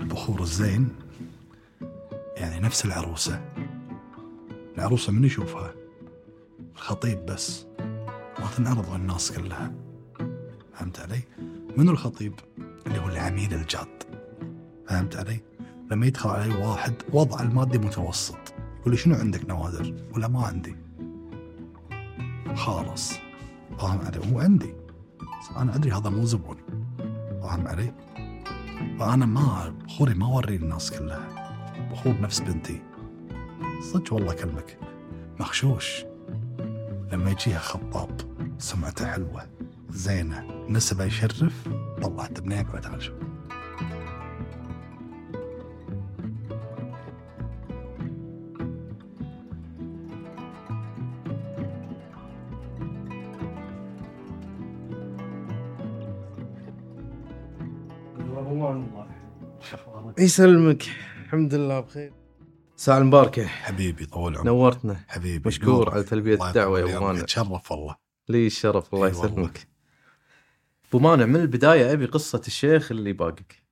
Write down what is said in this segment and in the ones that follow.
البخور الزين يعني نفس العروسة العروسة من يشوفها الخطيب بس ما تنعرض للناس كلها فهمت علي؟ منو الخطيب؟ اللي هو العميل الجاد فهمت علي؟ لما يدخل علي واحد وضع المادي متوسط يقول لي شنو عندك نوادر؟ ولا ما عندي خالص فاهم علي؟ هو عندي بس أنا أدري هذا مو زبون فاهم علي؟ فانا ما بخوري ما أوري الناس كلها. بخور نفس بنتي. صدق والله اكلمك مخشوش. لما يجيها خطاب سمعته حلوة. زينة. نسبة يشرف. طلعت بنين بعد على شوف يسلمك. الحمد لله بخير. ساعة المباركة حبيبي طول عمرك. نورتنا. حبيبي مشكور نورك. على تلبية الله الدعوة يا أبو عمرك. مانع. تشرف والله. لي الشرف الله والله. يسلمك. أبو مانع من البداية أبي قصة الشيخ اللي باقك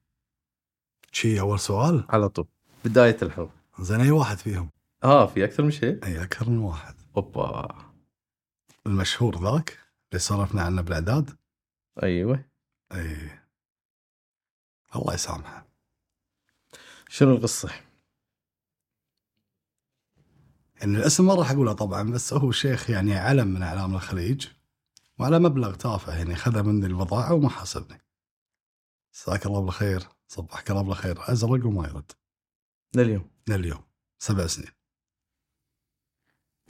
شي أول سؤال؟ على طول. بداية الحب زين أي واحد فيهم؟ آه في أكثر من شيء. أي أكثر من واحد. أوبا. المشهور ذاك اللي سولفنا عنه بالأعداد؟ أيوه. أي. الله يسامحه. شنو القصة؟ يعني الاسم ما راح أقوله طبعا بس هو شيخ يعني علم من أعلام الخليج وعلى مبلغ تافه يعني خذ مني البضاعة وما حاسبني. جزاك الله بالخير صبحك الله بالخير أزرق وما يرد لليوم لليوم سبع سنين.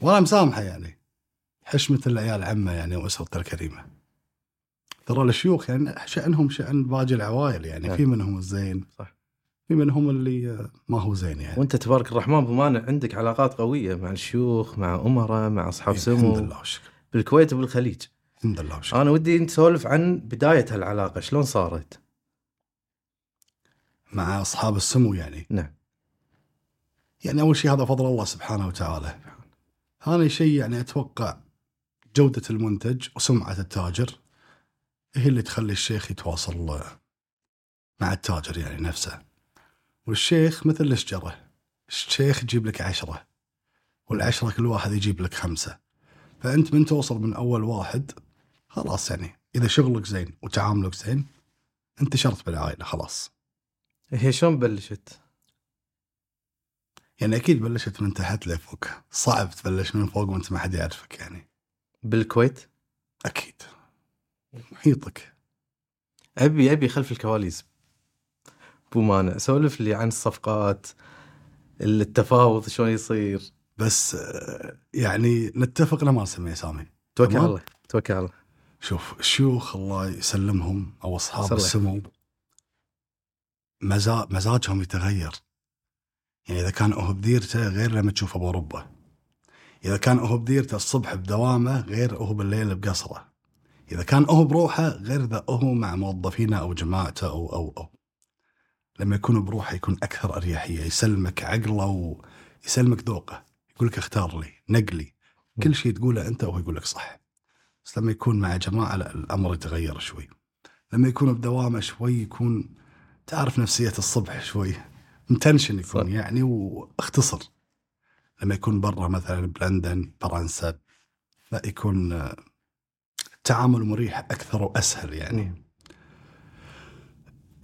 وأنا مسامحة يعني حشمة العيال عمة يعني واسرته الكريمة. ترى الشيوخ يعني شأنهم شأن باقي العوائل يعني نعم. في منهم الزين صح. في منهم اللي ما هو زين يعني. وانت تبارك الرحمن أبو مانع عندك علاقات قوية مع الشيوخ مع أمراء مع أصحاب إيه، سمو الحمد لله والشكر بالكويت وبالخليج الحمد لله والشكر. أنا ودي نسولف عن بداية هالعلاقة شلون صارت؟ مع أصحاب السمو يعني. نعم يعني أول شيء هذا فضل الله سبحانه وتعالى. ثاني شيء يعني أتوقع جودة المنتج وسمعة التاجر هي اللي تخلي الشيخ يتواصل مع التاجر يعني نفسه. والشيخ مثل الشجره. الشيخ يجيب لك عشرة والعشرة كل واحد يجيب لك خمسة. فأنت من توصل من أول واحد خلاص يعني إذا شغلك زين وتعاملك زين انتشرت بالعائلة خلاص. هي شلون بلشت؟ يعني أكيد بلشت من تحت لفوق صعب تبلش من فوق وأنت ما حد يعرفك يعني بالكويت؟ أكيد محيطك ابي أبي خلف الكواليس ابو مانع. سولف لي عن الصفقات التفاوض شلون يصير. بس آه، يعني نتفق ما نسمي اسامي توكل. على الله. توكل على الله. شوف الشيوخ الله يسلمهم أو أصحاب السمو. مزا... مزاجهم يتغير. يعني إذا كان هو بديرته غير لما تشوفه باوروبا إذا كان هو بديرته الصبح بدوامه غير هو بالليل بقصره. إذا كان هو بروحه غير إذا هو مع موظفينه أو جماعته أو أو أو. لما يكون بروحه يكون أكثر أريحية يسلمك عقله ويسلمك ذوقه. يقول لك اختار لي نقلي كل شيء تقوله أنت وهو يقول لك صح. بس لما يكون مع جماعة لا الأمر يتغير شوي. لما يكون بدوامة شوي يكون تعرف نفسية الصبح شوي. متنشن يكون صح. يعني واختصر. لما يكون برا مثلا بلندن فرنسا لا يكون آه، التعامل مريح أكثر وأسهل يعني.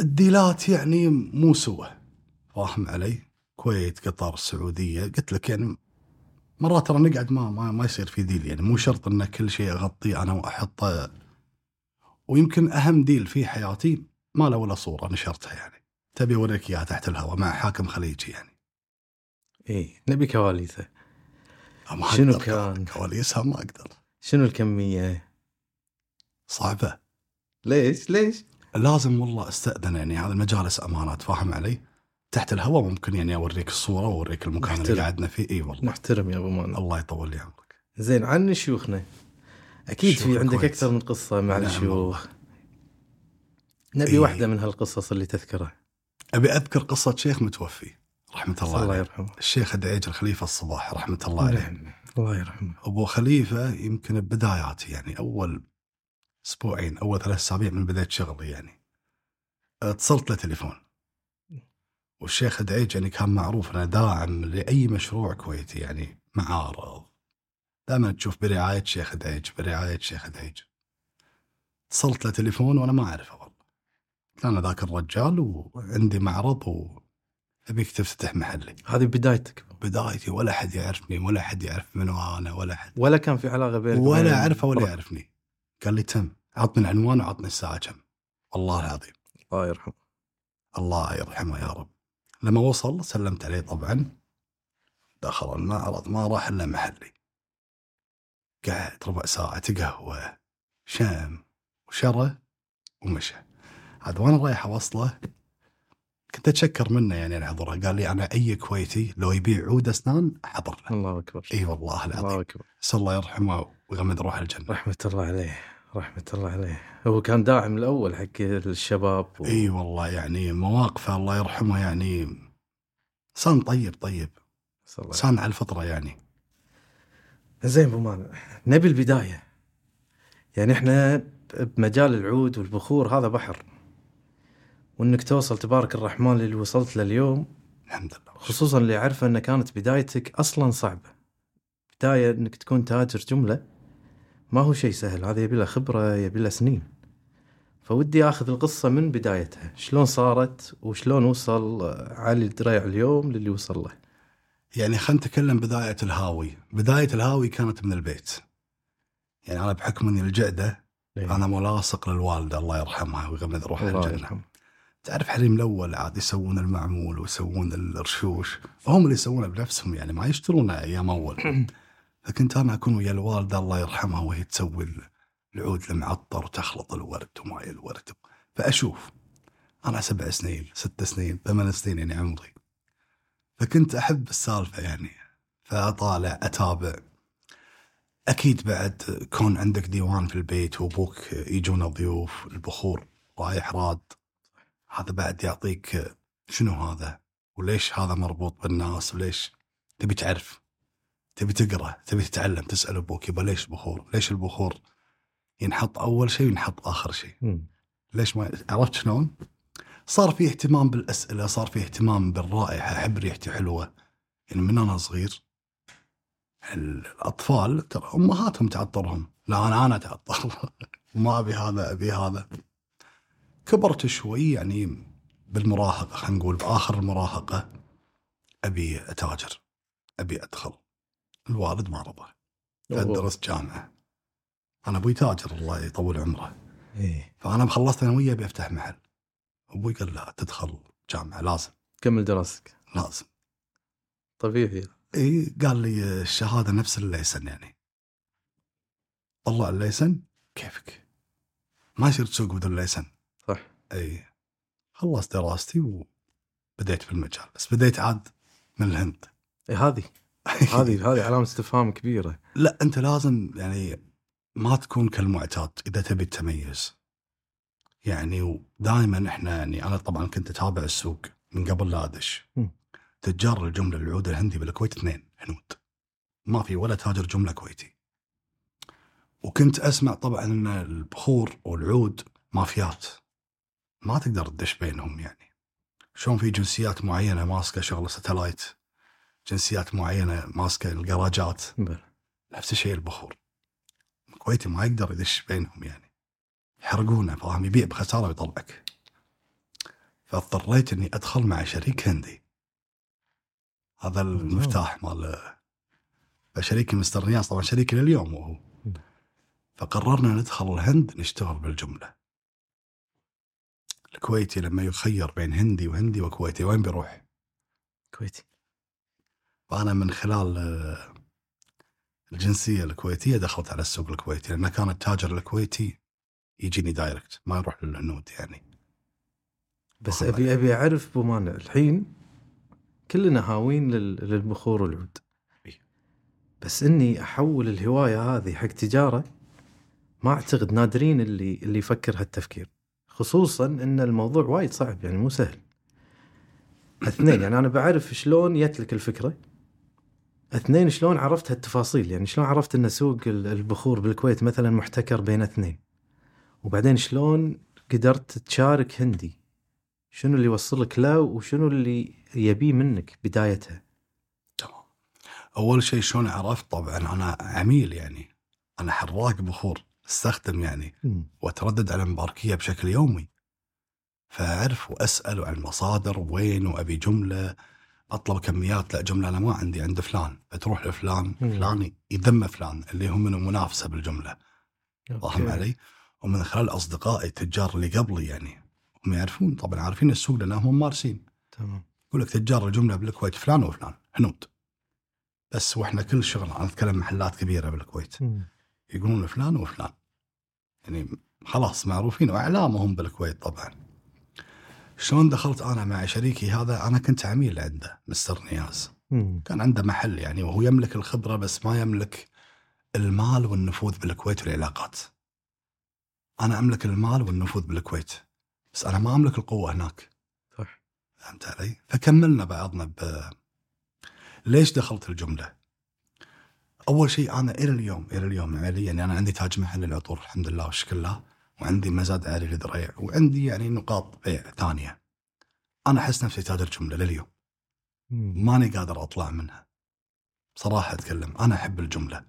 الديلات يعني مو سوى. فاهم علي؟ كويت قطر السعودية. قلت لك يعني مرات ترى نقعد ما ما, ما يصير في deal يعني. مو شرط إن كل شيء اغطيه أنا وأحطه. ويمكن أهم deal في حياتي ما له ولا صورة نشرتها يعني. تبي اوريك إياها تحت الهواء مع حاكم خليجي يعني. إي نبي كواليسه. شنو كان؟ كواليسها ما أقدر. شنو الكمية؟ صعبة. ليش؟ ليش؟ لازم والله استأذن يعني هذا المجالس أمانات فاهم علي؟ تحت الهواء ممكن يعني أوريك الصورة وأوريك المكان اللي محترم. قعدنا فيه. إي والله. نحترم يا أبو مانع الله يطول لي عمرك. زين عن شيوخنا. أكيد في عندك الكويت. أكثر من قصة مع نعم الشيوخ. نبي إيه. واحدة من هالقصص اللي تذكرها. أبي أذكر قصة شيخ متوفي رحمة الله الله يرحمه. الشيخ الدعيج الخليفة الصباح رحمة الله عليه. نعم. الله يرحمه. أبو خليفة يمكن بداياتي يعني أول أسبوعين اول ثلاث أسابيع من بداية شغلي يعني. اتصلت له تليفون. والشيخ دعيج يعني كان معروف إنه داعم لأي مشروع كويتي يعني معارض دائما تشوف برعاية شيخ دعيج برعاية شيخ دعيج. اتصلت له تليفون وأنا ما أعرفه والله. كان ذاك الرجال وعندي معرض وابيك تفتح محلي. هذه بدايتك. بدايتي ولا حد يعرفني ولا حد يعرف من أنا ولا حد ولا كان في علاقة بينك ولا أعرفه ولا يعرفني. قال لي تم عطني العنوان وعطني الساعة كم. والله العظيم. الله يرحمه. الله يرحمه يا رب. لما وصل سلمت عليه طبعا. دخل المعرض ما راح إلا محلي. قعد ربع ساعة تقهوى شام وشرى ومشى. عاد وأنا رايح أوصله كنت أتشكر منه يعني على حضوره قال لي أنا أي كويتي لو يبيع عود أسنان أحضر له. الله أكبر. إي والله الله العظيم أكبر. اسال الله يرحمه ويغمد روح الجنة. رحمة الله عليه. رحمة الله عليه. هو كان داعم الأول حق الشباب و... إي والله يعني مواقفه الله يرحمه يعني إنسان طيب طيب. إنسان على الفطرة يعني. زين أبو مانع نبي البداية. يعني إحنا بمجال العود والبخور هذا بحر. وإنك توصل تبارك الرحمن للي وصلت له اليوم. الحمد لله. خصوصا اللي عارفه إن كانت بدايتك أصلا صعبة. بداية إنك تكون تاجر جملة. ما هو شيء سهل هذا يبي له خبرة يبي له سنين. فودي آخذ القصة من بدايتها شلون صارت وشلون وصل علي الدريع اليوم للي وصل له. يعني خلينا نتكلم بداية الهاوي. بداية الهاوي كانت من البيت. يعني أنا بحكم إني الجعده أنا ملاصق للوالدة الله يرحمها ويغمد روحها الله الجنة. يرحمه. تعرف حريم الأول عاد يسوون المعمول ويسوون الرشوش؟ فهم اللي يسوونه بنفسهم يعني ما يشترونه أيام أول. فكنت أنا اكون ويا الوالده الله يرحمها وهي تسوي العود المعطر وتخلط الورد وماي الورد. فأشوف أنا سبع سنين ست سنين ثمان سنين يعني عمري. فكنت أحب السالفة يعني فأطالع أتابع. أكيد بعد كون عندك ديوان في البيت وأبوك يجون ضيوف البخور رايح راد هذا بعد يعطيك شنو هذا؟ وليش هذا مربوط بالناس؟ وليش؟ تبي تعرف؟ تبي تقرأ تبي تتعلم تسأل أبوك يبا ليش بخور ليش البخور ينحط أول شيء وينحط آخر شيء. ليش ما عرفت شلون؟ صار في اهتمام بالأسئلة، صار في اهتمام بالرائحة، أحب ريحتي حلوة. يعني من أنا صغير الأطفال ترى أمهاتهم تعطرهم، لا أنا أنا أتعطر ما أبي هذا أبي هذا. كبرت شوي يعني بالمراهقة خلينا نقول بآخر المراهقة أبي أتاجر أبي أدخل. الوالد ما رضى. ادرس جامعة. أنا أبوي تاجر الله يطول عمره. إيه. فأنا خلصت أنا وياه بفتح محل. أبوي قال لا تدخل جامعة لازم. كمل دراستك. لازم. طبيعي إي قال لي الشهادة نفس الليسن يعني. طلع ال license. كيفك؟ ما يصير تسوق بدون license. صح. إي. خلصت دراستي وبديت في المجال. بس بديت عاد من الهند. إيه هذه. هذه هذه علامة استفهام كبيرة. لا أنت لازم يعني ما تكون كالمعتاد إذا تبي تتميز يعني ودائما إحنا يعني أنا طبعا كنت أتابع السوق من قبل لا أدش. تجار الجملة العود الهندي بالكويت اثنين هنود. ما في ولا تاجر جملة كويتي. وكنت أسمع طبعا إن البخور والعود مافيات. ما تقدر تدش بينهم يعني. شلون في جنسيات معينة ماسكة شغل ستلايت. جنسيات معينة ماسكة الجراجات. نفس الشيء البخور. الكويتي ما يقدر يدش بينهم يعني. يحرقونه فاهم يبيع بخسارة ويطلعك. فاضطريت إني أدخل مع شريك هندي. هذا المفتاح مال فشريكي مستر نياس طبعا شريكي لليوم وهو فقررنا ندخل الهند نشتغل بالجملة. الكويتي لما يخير بين هندي وهندي وكويتي وين بيروح؟ كويتي. فانا من خلال آه، الجنسية الكويتية دخلت على السوق الكويتي لأن كان التاجر الكويتي يجيني direct ما يروح للهنود يعني. بس والله. ابي أبي أعرف أبو مانع الحين كلنا هاوين لل- للبخور والعود. بس إني أحول الهواية هذه حق تجارة ما أعتقد نادرين اللي اللي يفكر هالتفكير. خصوصا إن الموضوع وايد صعب يعني مو سهل. اثنين يعني أنا بعرف شلون جت لك الفكرة. اثنين شلون عرفت هالتفاصيل؟ يعني شلون عرفت ان سوق ال- البخور بالكويت مثلا محتكر بين اثنين؟ وبعدين شلون قدرت تشارك هندي؟ شنو اللي يوصلك له وشنو اللي يبيه منك بدايتها؟ تمام. أول شيء شلون عرفت؟ طبعا أنا عميل يعني. أنا حراق بخور أستخدم يعني وأتردد على المباركيه بشكل يومي. فأعرف وأسأل عن المصادر وين؟ وأبي جملة. أطلب كميات لا جملة أنا ما عندي عند فلان. فتروح لفلان. فلان يذم فلان اللي هم من منافسة بالجملة. فاهم. علي؟ ومن خلال أصدقائي التجار اللي قبلي يعني. هم يعرفون طبعا عارفين السوق لانهم مارسين. تمام. يقول لك تجار الجملة بالكويت فلان وفلان هنود. بس وإحنا كل شغل أنا أتكلم محلات كبيرة بالكويت. مم. يقولون فلان وفلان. يعني خلاص معروفين وإعلامهم بالكويت طبعا. شلون دخلت أنا مع شريكي هذا؟ أنا كنت عميل عنده مستر نياز. مم. كان عنده محل يعني وهو يملك الخبره بس ما يملك المال والنفوذ بالكويت والعلاقات. أنا أملك المال والنفوذ بالكويت بس أنا ما أملك القوة هناك. صح. فهمت علي؟ فكملنا بعضنا ب. ليش دخلت الجملة؟ أول شيء أنا إلى اليوم إلى اليوم يعني يعني أنا عندي تاج محل للعطور الحمد لله والشكر لله. وعندي مزاد عالي للذريع وعندي يعني نقاط بيع ثانية. أنا أحس نفسي تاجر جملة لليوم. ماني قادر أطلع منها. بصراحه أتكلم أنا أحب الجملة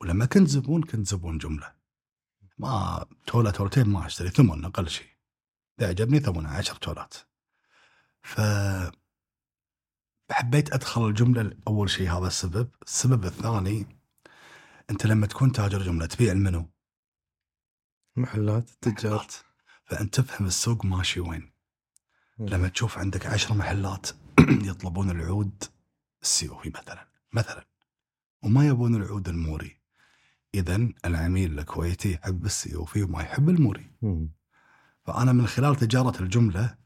ولما كنت زبون كنت زبون جملة. ما توله تولتين ما أشتري ثمن أقل شيء. اذا عجبني ثمنه 10 تولات. ف حبيت أدخل الجملة اول شيء هذا السبب، السبب الثاني أنت لما تكون تاجر جملة تبيع المنو محلات تجار. فأنت تفهم السوق ماشي وين. لما تشوف عندك عشر محلات يطلبون العود السيوفي مثلا مثلا. وما يبون العود الموري. اذا العميل الكويتي يحب السيوفي وما يحب الموري. فأنا من خلال تجارة الجملة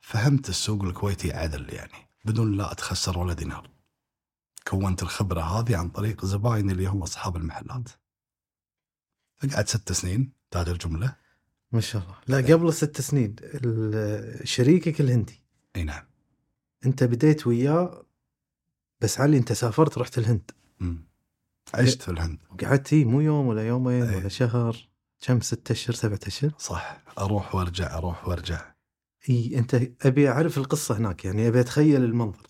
فهمت السوق الكويتي عدل يعني بدون لا أتخسر ولا دينار. كونت الخبرة هذه عن طريق زبايني اللي هم أصحاب المحلات. فقعدت ست سنين تاجر جمله ما شاء الله. لا قبل ست سنين شريكك الهندي. إي نعم. أنت بديت وياه بس علي أنت سافرت رحت الهند. مم. عشت في الهند. وقعدت هي مو يوم ولا يومين إيه. ولا شهر كم ستة أشهر سبعة أشهر؟ صح. أروح وأرجع أروح وأرجع. إي أنت أبي أعرف القصة هناك يعني أبي أتخيل المنظر.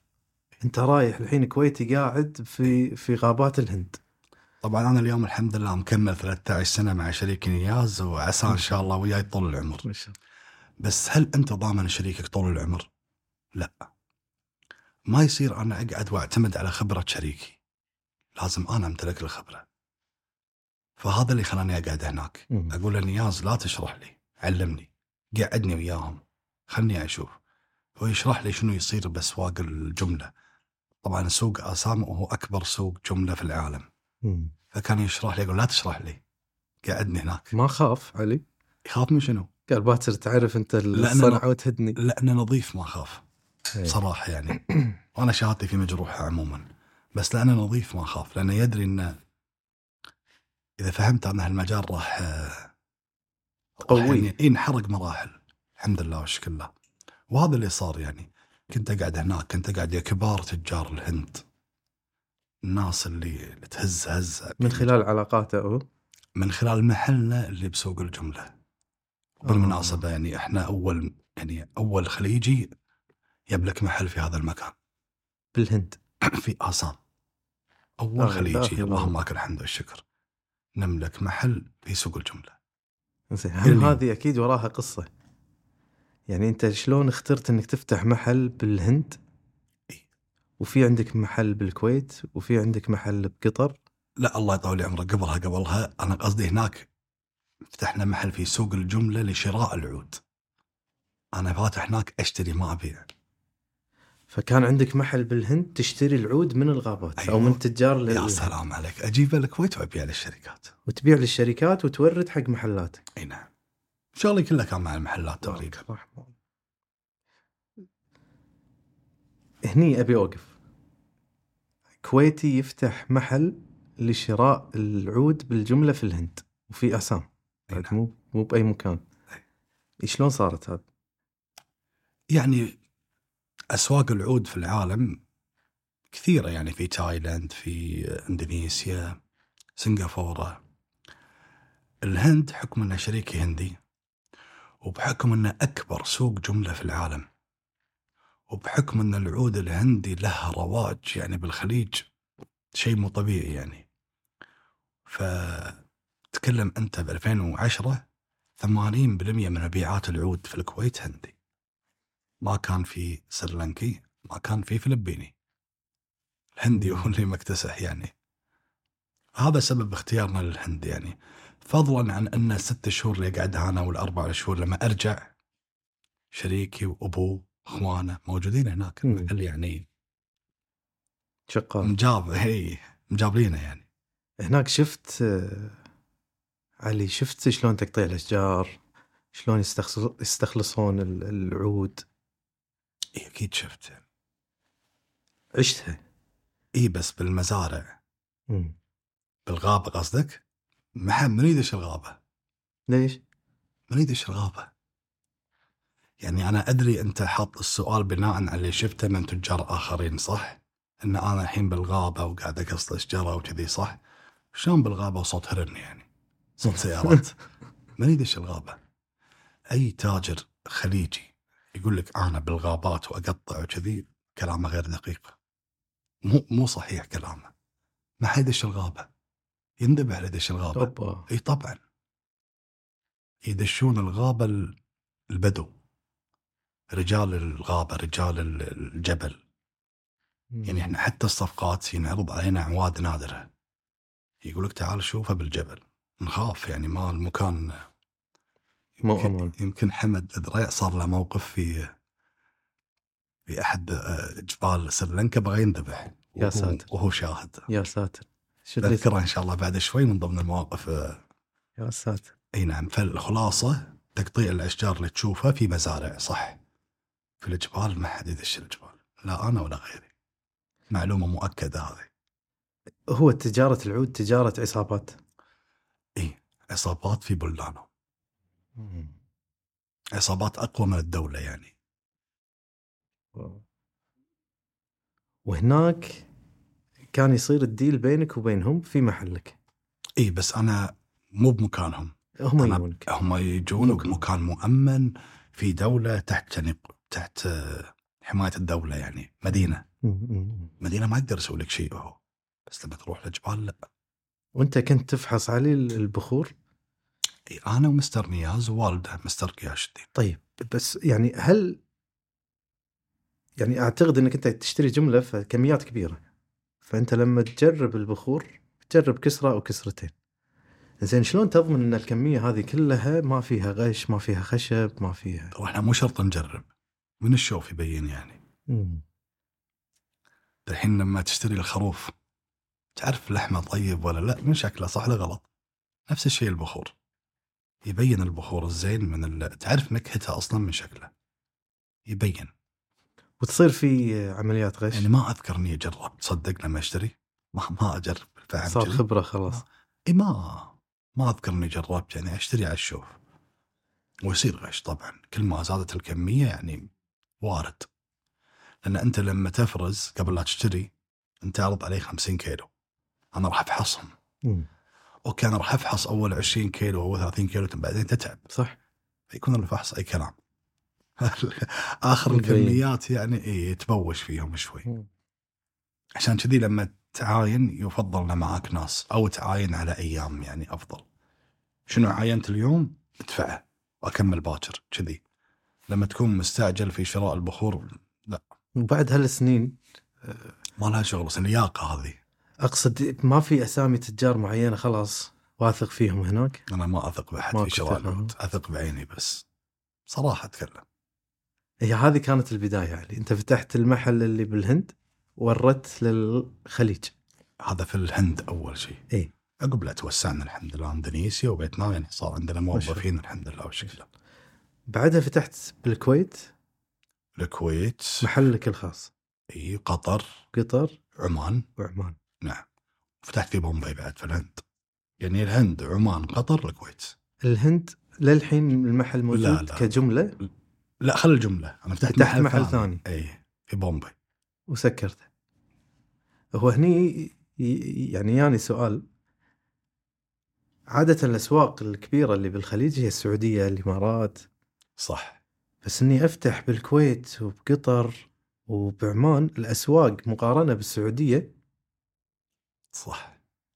أنت رايح الحين كويتي قاعد في في غابات الهند. طبعا أنا اليوم الحمد لله مكمل 13 سنة مع شريكي نياز وعسى إن شاء الله وياي طول العمر. ما شاء الله. بس هل أنت ضامن شريكك طول العمر؟ لا. ما يصير أنا أقعد وأعتمد على خبرة شريكي. لازم أنا أمتلك الخبره فهذا اللي خلاني أقعد هناك. مم. أقول له نياز لا تشرح لي علمني قعدني وياهم. خلني أشوف. هو يشرح لي شنو يصير بأسواق الجملة. طبعا سوق اسامه وهو أكبر سوق جملة في العالم. مم. فكان يشرح لي يقول لا تشرح لي. قعدني هناك. ما خاف علي؟ يخاف من شنو؟ قال باكر تعرف أنت الصنعة وتهدني. لأنه نظيف ما خاف. إيه. بصراحه يعني. وأنا شهادتي في مجروحة عموما. بس لأنه نظيف ما خاف. لأنه يدري إنه إذا فهمت أن هالمجال راح آه، قوي. راح يعني ينحرق مراحل. الحمد لله والشكر لله. وهذا اللي صار يعني. كنت أقعد هناك كنت أقعد يا كبار تجار الهند. الناس اللي تهز هزه من خلال علاقاته هو؟ من خلال محلنا اللي بسوق الجملة. بالمناسبة يعني إحنا أول يعني أول خليجي يملك محل في هذا المكان. بالهند. في آسام أول آه، خليجي. اللهم لك الحمد والشكر. نملك محل في سوق الجملة. زين هذه أكيد وراها قصة؟ يعني أنت شلون اخترت إنك تفتح محل بالهند. وفي عندك محل بالكويت وفي عندك محل بقطر؟ لا الله يطول لي عمرك. قبلها قبلها أنا قصدي هناك فتحنا محل في سوق الجملة لشراء العود. أنا فاتح هناك أشتري ما أبيع. فكان عندك محل بالهند تشتري العود من الغابات أو أيوة. من تجار يا لل... سلام عليك. أجيبه الكويت وأبيع للشركات. وتبيع للشركات وتورد حق محلاتك. أي نعم. شغلي كله كان مع المحلات تقريبا رحمة الله. هني أبي أوقف كويتي يفتح محل لشراء العود بالجملة في الهند وفي أسام نعم. مو مو بأي مكان. شلون صارت هذا؟ يعني أسواق العود في العالم كثيرة يعني في تايلاند في إندونيسيا سنغافورة الهند حكم انه شريكي هندي وبحكم انه أكبر سوق جملة في العالم وبحكم أن العود الهندي له رواج يعني بالخليج شيء مو طبيعي يعني. فتكلم أنت ب 2010 80% من مبيعات العود في الكويت هندي. ما كان في سريلانكي ما كان في فلبيني. الهندي هو اللي مكتسح يعني. هذا سبب اختيارنا للهند يعني. فضلا عن أن الست شهور اللي قعدها أنا والأربع شهور لما أرجع شريكي وأبوه اخوانه موجودين هناك. المحل يعني شقال مجاب هي مجابرينه يعني. هناك شفت علي شفت شلون تقطيع الأشجار؟ شلون يستخلص- يستخلصون ال- العود؟ إي أكيد شفت عشتها. إي بس بالمزارع. مم. بالغابة قصدك؟ ما حد من يدش الغابة؟ ليش؟ من يدش الغابة؟ يعني أنا أدري أنت حاط السؤال بناء على اللي شفته من تجار آخرين صح؟ إن أنا الحين بالغابة وقاعد أقص اشجاره وكذي صح؟ شلون بالغابة وصوت هرن يعني؟ صوت سيارات من يدش الغابة؟ أي تاجر خليجي يقول لك أنا بالغابات وأقطع وكذي كلامه غير دقيق. مو مو صحيح كلامه. ما حيدش الغابة. يندبح ليدش الغابة. اوبا إي طبعا يدشون الغابة ال- البدو رجال الغابة رجال ال- الجبل. يعني إحنا حتى الصفقات ينعرض علينا اعواد نادرة. يقول لك تعال شوفها بالجبل. نخاف يعني ما المكان مو يمكن, أمان يمكن حمد الدريع صار له موقف في في أحد آه، جبال سريلانكا بغى ينذبح يا وهو- ساتر. وهو شاهد. يا ساتر. بذكرها إن شاء الله بعد شوي من ضمن المواقف آه، يا ساتر. أي نعم. فالخلاصة تقطيع الأشجار اللي تشوفها في مزارع صح. في الجبال ما حد يدش الجبال لا أنا ولا غيري. معلومة مؤكدة هذه. هو تجارة العود تجارة عصابات؟ اي عصابات في بلدانه عصابات أقوى من الدولة يعني. وهناك كان يصير الديل بينك وبينهم في محلك. اي بس أنا مو بمكانهم. هم يجونك. هم يجون. بمكان مؤمن في دولة تحت يعني تحت آه، حماية الدولة يعني. مدينة. مدينة ما يقدر يسوي لك شيء هو. بس لما تروح للجبال لا. وانت كنت تفحص علي البخور؟ إي أنا ومستر نياز ووالده مستر قياش الدين. طيب بس يعني هل يعني أعتقد إنك أنت تشتري جملة فكميات كبيرة. فأنت لما تجرب البخور تجرب كسرة أو كسرتين. زين شلون تضمن إن الكمية هذه كلها ما فيها غش ما فيها خشب ما فيها؟ ترى إحنا مو شرط نجرب. من الشوف يبين يعني. الحين لما تشتري الخروف تعرف لحمة طيب ولا لا؟ من شكله صح ولا غلط؟ نفس الشيء البخور. يبين البخور الزين من ال... تعرف نكهته أصلا من شكله. يبين. وتصير في عمليات غش؟ يعني ما أذكر إني جربت تصدق لما أشتري. ما ما أجرب صار؟ خبرة خلاص. إي ما ما أذكر إني جربت يعني أشتري على الشوف. ويصير غش طبعا. كل ما زادت الكمية يعني وارد. لأن أنت لما تفرز قبل لا تشتري أنت عرض علي 50 كيلو. أنا راح أفحصهم. مم. أوكي أنا راح أفحص أول 20 كيلو أو 30 كيلو بعدين تتعب. صح. فيكون الفحص أي كلام. آخر مبين. الكميات يعني اي تبوش فيهم شوي. مم. عشان كذي لما تعاين يفضل ان معاك ناس. أو تعاين على أيام يعني أفضل. شنو عاينت اليوم؟ ادفعه. وأكمل باكر. كذي. لما تكون مستعجل في شراء البخور وبعد هالسنين ما لها شغل بس اللياقه هذه. أقصد ما في أسامي تجار معينة خلاص واثق فيهم هناك؟ أنا ما أثق بأحد في شراء. العود أثق بعيني بس. صراحة أتكلم. هي هذه كانت البداية يعني. أنت فتحت المحل اللي بالهند وردت للخليج. هذا في الهند أول شيء. إيه. عقب لا توسعنا الحمد لله إندونيسيا وفيتنام يعني صار عندنا موظفين الحمد لله والشكر بعدها فتحت بالكويت. الكويت. محلك الخاص. إي قطر. قطر. عمان. وعمان. نعم. فتحت في بومباي بعد في الهند. يعني الهند عمان قطر الكويت. الهند للحين المحل موجود لا، لا. كجملة؟ لا خل الجملة. أنا فتحت, فتحت محل ثاني. إي في بومباي. وسكرته. هو هني يعني ياني سؤال. عادة الأسواق الكبيرة اللي بالخليج هي السعودية الإمارات صح. بس إني أفتح بالكويت وبقطر وبعمان الأسواق مقارنة بالسعودية. صح.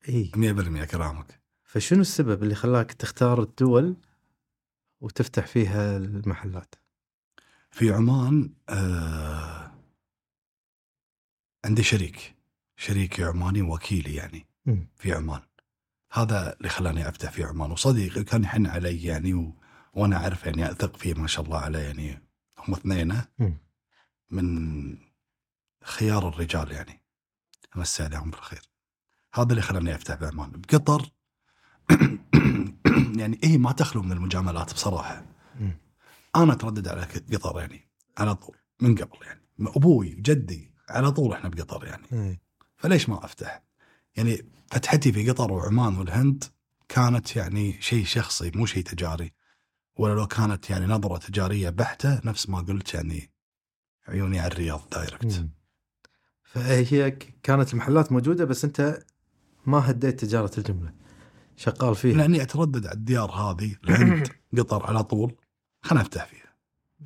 إي. 100% كلامك. فشنو السبب اللي خلاك تختار الدول وتفتح فيها المحلات؟ في عمان آه عندي شريك. شريكي عماني وكيلي يعني مم. في عمان. هذا اللي خلاني أفتح في عمان. وصديقي كان يحن علي يعني و... وأنا أعرف يعني أثق فيه ما شاء الله عليه يعني. هم اثنين. من خيار الرجال يعني. امسي عليهم بالخير هذا اللي خلاني أفتح بعمان بقطر يعني هي ما تخلو من المجاملات بصراحة. أنا اتردد على قطر يعني. على طول. من قبل يعني. أبوي جدي على طول إحنا بقطر يعني. فليش ما أفتح؟ يعني فتحتي في قطر وعمان والهند كانت يعني شيء شخصي مو شيء تجاري. ولا لو كانت يعني نظرة تجارية بحتة نفس ما قلت يعني عيوني على الرياض دايركت مم. فهي كانت المحلات موجودة بس أنت ما هديت تجارة الجملة. شغال فيها. لأني أتردد على الديار هذه الهند قطر على طول. خلنا افتح فيها.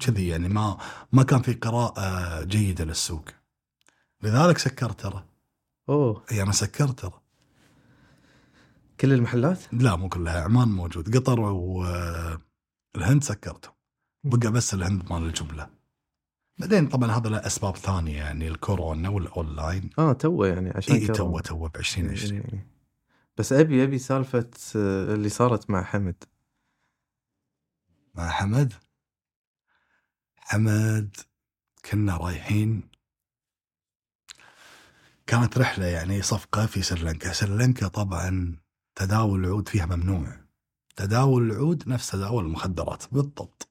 كذي يعني ما ما كان في قراءة جيدة للسوق. لذلك سكرت ترى. أوه. اي أنا سكرت ترى. كل المحلات؟ لا مو كلها عمان موجود. قطر والهند سكرتهم. بقى بس الهند مال الجملة. بعدين طبعا هذا له أسباب ثانية يعني الكورونا والأونلاين. آه تو يعني عشان إي. تو تو ب 2020 إيه. بس أبي أبي سالفة آه، اللي صارت مع حمد. مع حمد؟ حمد كنا رايحين. كانت رحلة يعني صفقة في سريلانكا. سريلانكا طبعا تداول العود فيها ممنوع. تداول العود نفس تداول المخدرات بالضبط.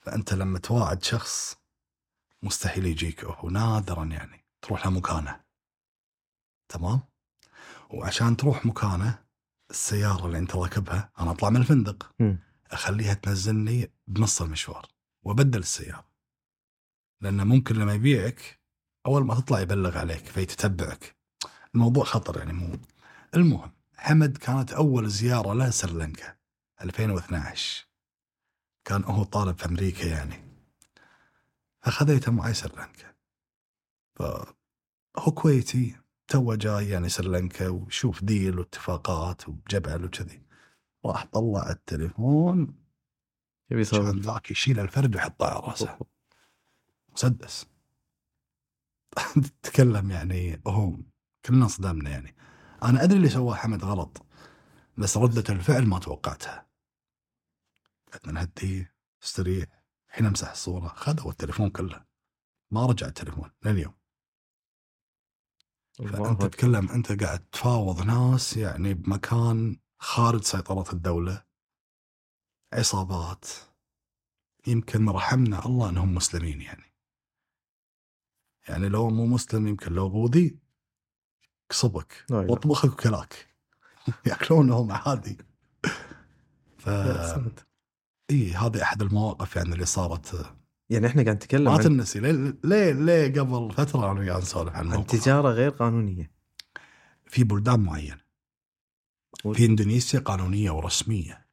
فأنت لما تواعد شخص مستحيل يجيك هو نادرا يعني تروح لمكانه تمام؟ وعشان تروح مكانه السيارة اللي أنت راكبها أنا أطلع من الفندق. أخليها تنزلني بنص المشوار وأبدل السيارة. لأنه ممكن لما يبيعك أول ما تطلع يبلغ عليك فيتتبعك. الموضوع خطر يعني مو. المهم حمد كانت أول زيارة له سريلانكا 2012 كان هو طالب في أمريكا يعني. فخذيته معي سريلانكا. فهو كويتي تو جاي يعني سريلانكا وشوف ديل واتفاقات وجبل وكذي. راح طلع التليفون. يبي يسولف ذاك يشيل الفرد ويحطه على راسه. مسدس. تتكلم يعني هم كلنا انصدمنا يعني. أنا أدري اللي سواه حمد غلط بس ردة الفعل ما توقعتها. قعدنا نهديه استريح. الحين امسح الصورة خذوا التليفون كله. ما رجع التليفون لليوم. فأنت. تتكلم أنت قاعد تفاوض ناس يعني بمكان خارج سيطرة الدولة. عصابات. يمكن رحمنا الله إنهم مسلمين يعني. يعني لو مو مسلم يمكن لو بوذي إله. واطبخك وكلاك. ياكلونهم عادي. ف. إي هذه أحد المواقف يعني اللي صارت. يعني إحنا قاعد نتكلم ما عن, تنسي ليه ليه ليه قبل فترة أنا قاعد نسولف عن الموقف؟ تجارة غير قانونية. في بلدان معينه و- في إندونيسيا قانونية ورسمية.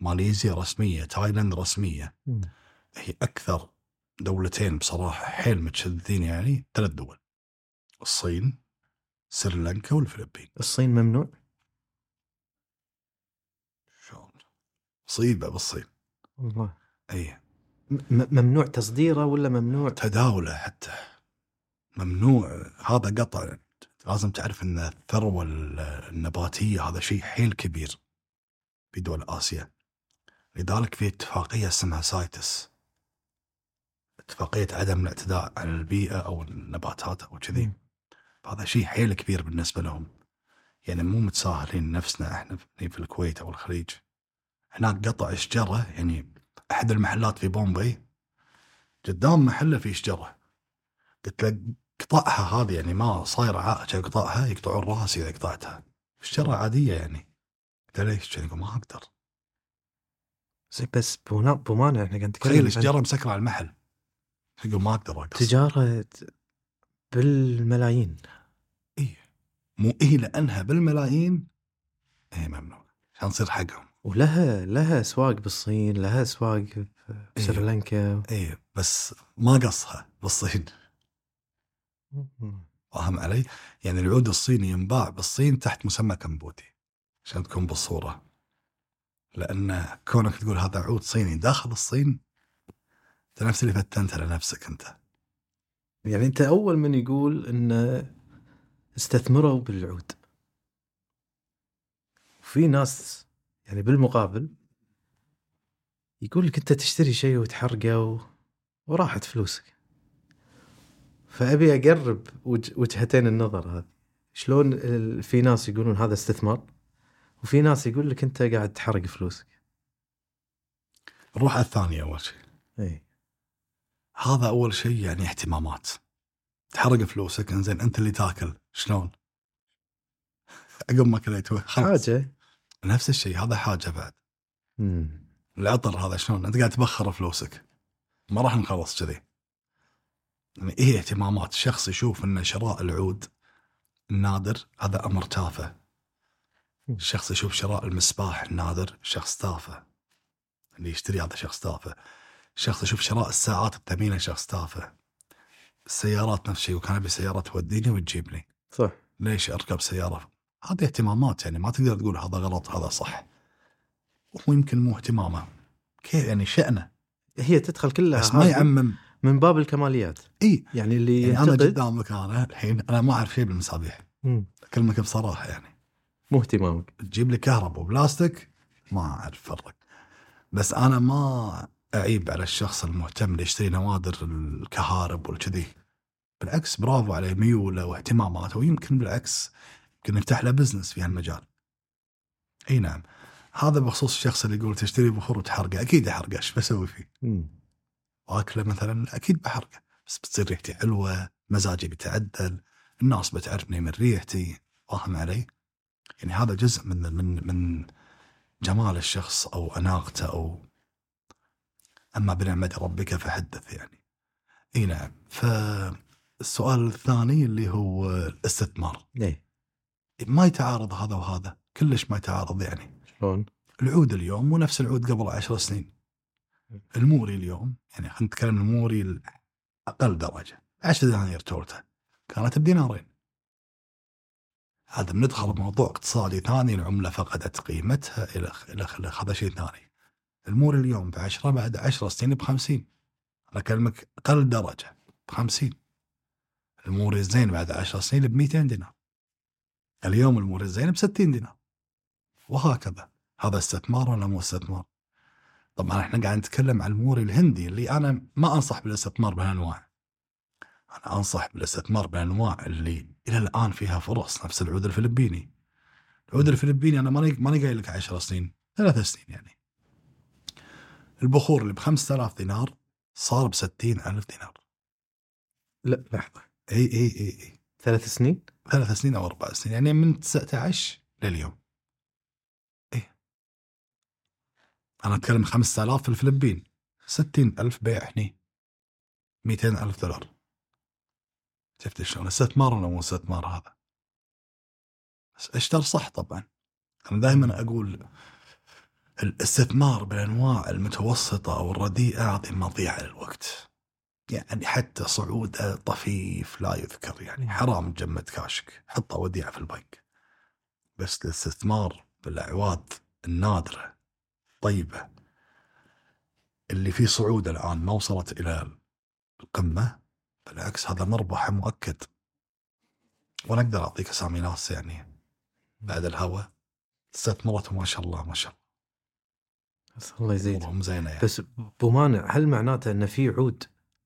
ماليزيا رسمية تايلاند رسمية. مم. هي أكثر دولتين بصراحة حيل متشددين يعني ثلاث دول. الصين سريلانكا والفلبين. الصين ممنوع؟ شلون؟ مصيبه بالصين والله اي ممنوع تصديره ولا ممنوع؟ تداوله حتى. ممنوع. هذا قطع. لازم تعرف إن الثروة النباتية هذا شيء حيل كبير في دول آسيا. لذلك في اتفاقية اسمها سايتس. اتفاقية عدم الاعتداء على البيئة أو النباتات أو كذي. هذا شيء حيل كبير بالنسبة لهم. يعني مو متساهلين نفسنا إحنا في الكويت أو الخليج. هناك قطع شجره يعني أحد المحلات في بومبي قدام محله في شجره قلت له قطعها هذه يعني ما صايرة عائشه يقطعها يقطعون رأسي إذا قطعتها. شجره عادية يعني. قلت له ليش؟ قال ما أقدر. زين بس بومانع إحنا قاعد نتكلم تخيل عن شجره مسكرة على المحل. يقول ما أقدر اقص تجارة بالملايين. مو إيه لأنها بالملايين؟ إيه ممنوع. عشان تصير حقهم. ولها لها اسواق بالصين لها اسواق. بسريلانكا اي بس ما قصها بالصين. فاهم علي؟ يعني العود الصيني ينباع بالصين تحت مسمى كمبودي عشان تكون بالصورة. لأن كونك تقول هذا عود صيني داخل الصين انت نفس اللي فتنت على نفسك أنت. يعني أنت أول من يقول إن استثمروا بالعود. في ناس يعني بالمقابل يقول لك أنت تشتري شيء وتحرقه و... وراحت فلوسك. فأبي أقرب وج... وجهتين النظر هذه. شلون ال- في ناس يقولون هذا استثمار وفي ناس يقول لك أنت قاعد تحرق فلوسك. نروح على الثانية أول شيء. اي هذا أول شيء يعني اهتمامات. تحرق فلوسك إنزين أنت اللي تاكل. شلون؟ عقب ما كليت خلاص. حاجة. نفس الشيء هذا حاجة بعد. مم. العطر هذا. شلون؟ أنت قاعد تبخر فلوسك. ما راح نخلص كذي. يعني إيه اهتمامات؟ شخص يشوف إن شراء العود النادر هذا أمر تافه. الشخص يشوف شراء المسباح النادر شخص تافه. اللي يشتري هذا شخص تافه. شخص يشوف شراء الساعات الثمينه شخص تافه السيارات نفس الشيء وكان ابي سياره توديني وتجيبني. صح. ليش أركب سيارة؟ هذه اهتمامات يعني ما تقدر تقول هذا غلط هذا صح. وهو يمكن مو اهتمامه. كيف يعني شأنه. هي تدخل كلها بس ما يعمم. من باب الكماليات. إي. يعني اللي يعني أنا قدامك أنا الحين أنا ما أعرف شيء بالمصابيح مم. أكلمك بصراحة يعني. مو اهتمامك. تجيب لي كهرباء وبلاستيك ما أعرف فرق بس أنا ما أعيب على الشخص المهتم اللي يشتري نوادر الكهارب والكذي. بالعكس برافو عليه ميوله واهتماماته ويمكن بالعكس يمكن يفتح له بزنس في هالمجال. إي نعم. هذا بخصوص الشخص اللي يقول تشتري بخور وتحرقه. أكيد أحرقه. إيش بسوي فيه؟ وأكله مثلا؟ أكيد بحرقه. بس بتصير ريحتي حلوة مزاجي بيتعدل الناس بتعرفني من ريحتي. فاهم علي؟ يعني هذا جزء من من من جمال الشخص أو أناقته أو أما بنعمة ربك فحدث يعني. إي نعم. فالسؤال الثاني اللي هو الاستثمار. إيه. ما يتعارض هذا وهذا؟ كلش ما يتعارض يعني. شلون؟ العود اليوم مو نفس العود قبل عشر سنين. الموري اليوم يعني خلينا نتكلم الموري أقل درجة. 10 دنانير تورتة. كانت بدينارين. هذا بندخل بموضوع اقتصادي ثاني العملة فقدت قيمتها إلى إلى هذا شيء ثاني. الموري اليوم ب 10 بعد 10 سنين ب 50 أنا اكلمك أقل درجة ب 50 الموري الزين بعد 10 سنين ب 200 دينار اليوم الموري الزين ب 60 دينار وهكذا هذا استثمار ولا مو استثمار؟ طبعا إحنا قاعد نتكلم عن الموري الهندي اللي أنا ما أنصح بالاستثمار بهالأنواع. أنا أنصح بالاستثمار بالانواع اللي إلى الآن فيها فرص نفس العود الفلبيني. العود الفلبيني أنا ماني ماني قايل لك 10 سنين، ثلاث سنين يعني. البخور اللي ب 5000 دينار صار ب 60000 دينار. لا لحظة. إي إي إي إي. ثلاث سنين؟ ثلاث سنين أو أربع سنين يعني من 19 لليوم. إيه. أنا أتكلم 5000 في الفلبين. 60000 بيع هني. 200000 دولار. شفت شلون؟ استثمار ولا مو استثمار هذا؟ بس أشتر صح طبعا. أنا دائما أقول الاستثمار بالأنواع المتوسطة أو الرديئه هذه مضيعة للوقت. يعني حتى صعوده طفيف لا يذكر يعني حرام تجمد كاشك. حطه وديعة في البنك. بس الاستثمار بالأعواد النادرة طيبه اللي فيه صعود الآن ما وصلت إلى القمة بالعكس هذا مربح مؤكد. وأنا أقدر أعطيك أسامي ناس يعني بعد الهوى. استثمرت ما شاء الله ما شاء بس الله يزيد. امورهم زينة يعني. بس أبو مانع هل معناته ان في عود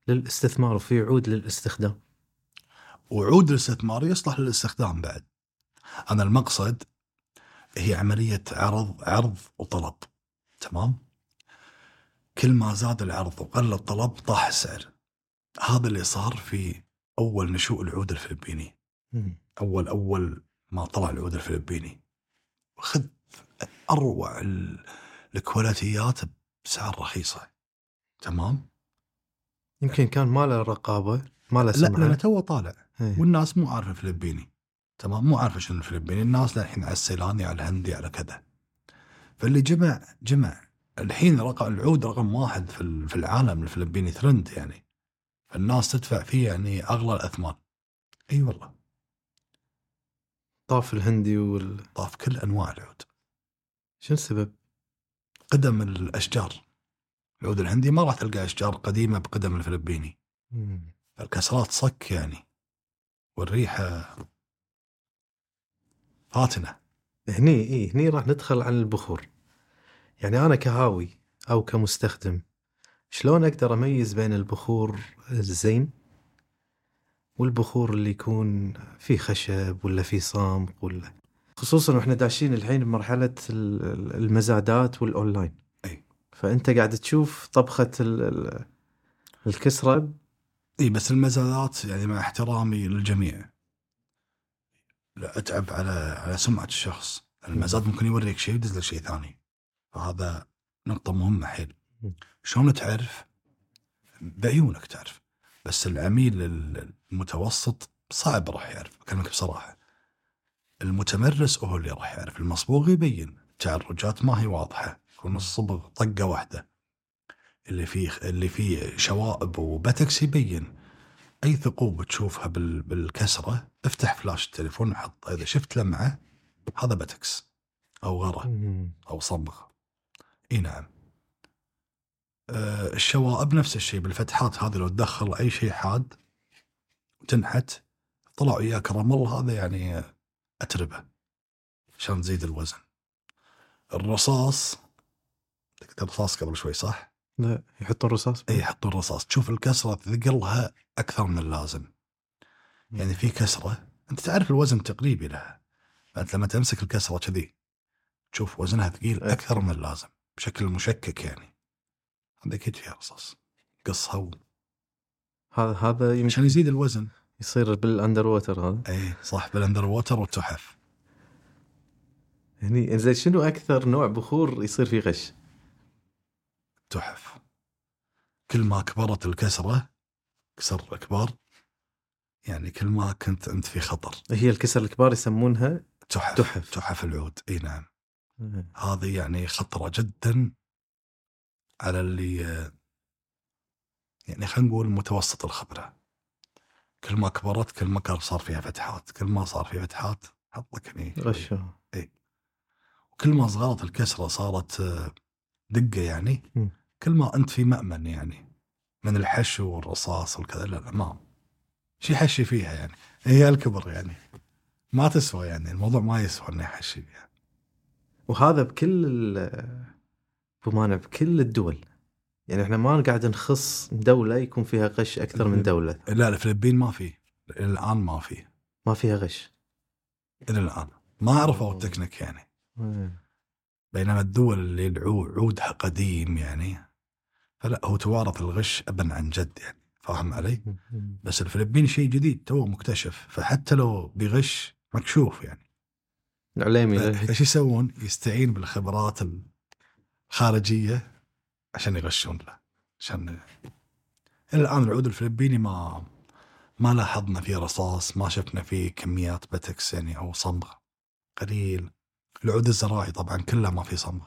للاستثمار وفي عود للاستخدام؟ وعود الاستثمار يصلح للاستخدام بعد. أنا المقصد هي عملية عرض عرض وطلب. تمام؟ كل ما زاد العرض وقل الطلب طاح السعر. هذا اللي صار في أول نشوء العود الفلبيني. أول أول ما طلع العود الفلبيني. خذ أروع ال- الكواليتيات بسعر رخيصه تمام؟ يمكن كان ما له رقابة ما له لا لأنه تو طالع. إيه. والناس مو عارفة فلبيني تمام؟ مو عارفة شنو الفلبيني. الناس للحين على السيلاني على الهندي على كذا. فاللي جمع جمع. الحين رقم العود رقم واحد في ال- في العالم الفلبيني ترند يعني. فالناس تدفع فيه يعني أغلى الأثمان. إي والله. طاف الهندي وال طاف كل أنواع العود. شنو السبب؟ قدم الأشجار. العود الهندي ما راح تلقى أشجار قديمة بقدم الفلبيني. الكسرات صك يعني. والريحة فاتنة. هني اي هني راح ندخل على البخور. يعني أنا كهاوي أو كمستخدم شلون أقدر أميز بين البخور الزين والبخور اللي يكون فيه خشب ولا فيه صامغ ولا خصوصا وإحنا داشين الحين بمرحلة ال- ال- المزادات والأونلاين. أي. فأنت قاعد تشوف طبخة ال- ال- الكسرة؟ إي بس المزادات يعني مع احترامي للجميع. لا أتعب على على سمعة الشخص. المزاد ممكن يوريك شيء ويدز شيء ثاني. فهذا نقطة مهمة حيل. شلون تعرف؟ بعيونك تعرف. بس العميل المتوسط صعب راح يعرف. أكلمك بصراحة. المتمرس هو اللي راح يعرف. المصبوغ يبين. التعرجات ما هي واضحة. يكون الصبغ طقة واحدة. اللي فيه اللي فيه شوائب وبتكس يبين. أي ثقوب تشوفها بال... بالكسرة افتح فلاش التليفون وحط إذا شفت لمعة هذا بتكس أو غرة. أو صبغ. إي نعم. أه الشوائب نفس الشيء بالفتحات هذه لو تدخل أي شيء حاد وتنحت طلع وياك رمل هذا يعني أتربه عشان تزيد الوزن. الرصاص تقدر رصاص قبل شوي صح؟ لا يحطون رصاص اي يحطون رصاص تشوف الكسرة ثقلها أكثر من اللازم. يعني في كسرة أنت تعرف الوزن التقريبي لها. فانت لما تمسك الكسرة كذي تشوف وزنها ثقيل إيه. أكثر من اللازم بشكل مشكك يعني. هذا أكيد فيها رصاص. قصها و- هذا هذا عشان يمكن يزيد الوزن. يصير بال under water هذا. اي صح بال under water والتحف. هني زين شنو أكثر نوع بخور يصير فيه غش؟ تحف. كل ما كبرت الكسرة كسر اكبر يعني كل ما كنت أنت في خطر. هي الكسر الكبار يسمونها تحف. تحف. تحف العود إي نعم. هذه يعني خطرة جدا على اللي يعني خلينا نقول متوسط الخبرة. كل ما كبرت كل ما كان صار فيها فتحات كل ما صار فيها فتحات حط لك هني. غش. وكل ما صغرت الكسرة صارت آه، دقة يعني. كل ما أنت في مأمن يعني من الحشو والرصاص والكذا. لا لا ما شي حشي فيها يعني. هي الكبر يعني. ما تسوى يعني الموضوع ما يسوى إنه يحشي فيها. وهذا بكل ال- بمانع بكل الدول. يعني إحنا ما قاعد نخص دولة يكون فيها غش أكثر من دولة. لا الفلبين ما في. الآن ما في. ما فيها غش. إلى الآن. ما عرفوا التكنيك يعني. بينما الدول اللي العو- عودها قديم يعني فلا هو توارث الغش ابا عن جد يعني. فاهم علي؟ بس الفلبين شيء جديد تو مكتشف. فحتى لو بغش مكشوف يعني. عليمي ف- فايش يسوون؟ يستعين بالخبرات الخارجية. عشان يغشون له عشان إلى الآن العود الفلبيني ما ما لاحظنا فيه رصاص ما شفنا فيه كميات بتكس يعني أو صمغ قليل العود الزراعي طبعا كله ما فيه صمغ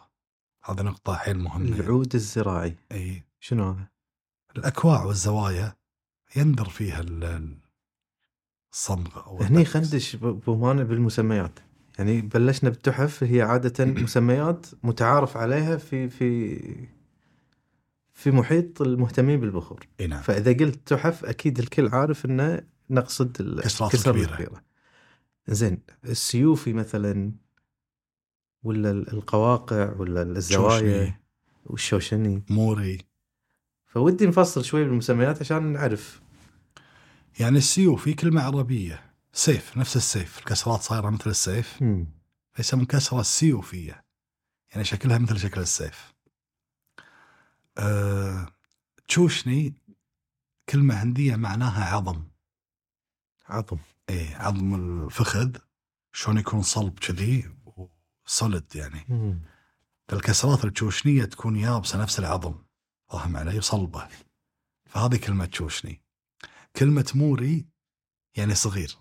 هذه نقطة حيل مهمة. العود الزراعي إي شنو هذا؟ الأكواع والزوايا يندر فيها ال- ال- الصمغ أو هني. خندش ب- بمانع بالمسميات يعني بلشنا بالتحف هي عادة مسميات متعارف عليها في في في محيط المهتمين بالبخور. إي نعم. فإذا قلت تحف أكيد الكل عارف إنه نقصد ال- كسرات الكسر الكبيرة. زين السيوفي مثلا ولا ال- القواقع ولا الزوايا شوشني، والشوشني. موري. فودي نفصل شوي بالمسميات عشان نعرف. يعني السيوف في كلمة عربية. سيف نفس السيف. الكسرات صايرة مثل السيف. فيسمون كسرة سيوفية يعني شكلها مثل شكل السيف. أه تشوشني كلمة هندية معناها عظم. عظم. إيه عظم الفخذ. شلون يكون صلب كذي وصلد يعني. مم. فالكسرات التشوشنية تكون يابسة نفس العظم. فاهم علي؟ صلبة فهذه كلمة تشوشني. كلمة موري يعني صغير.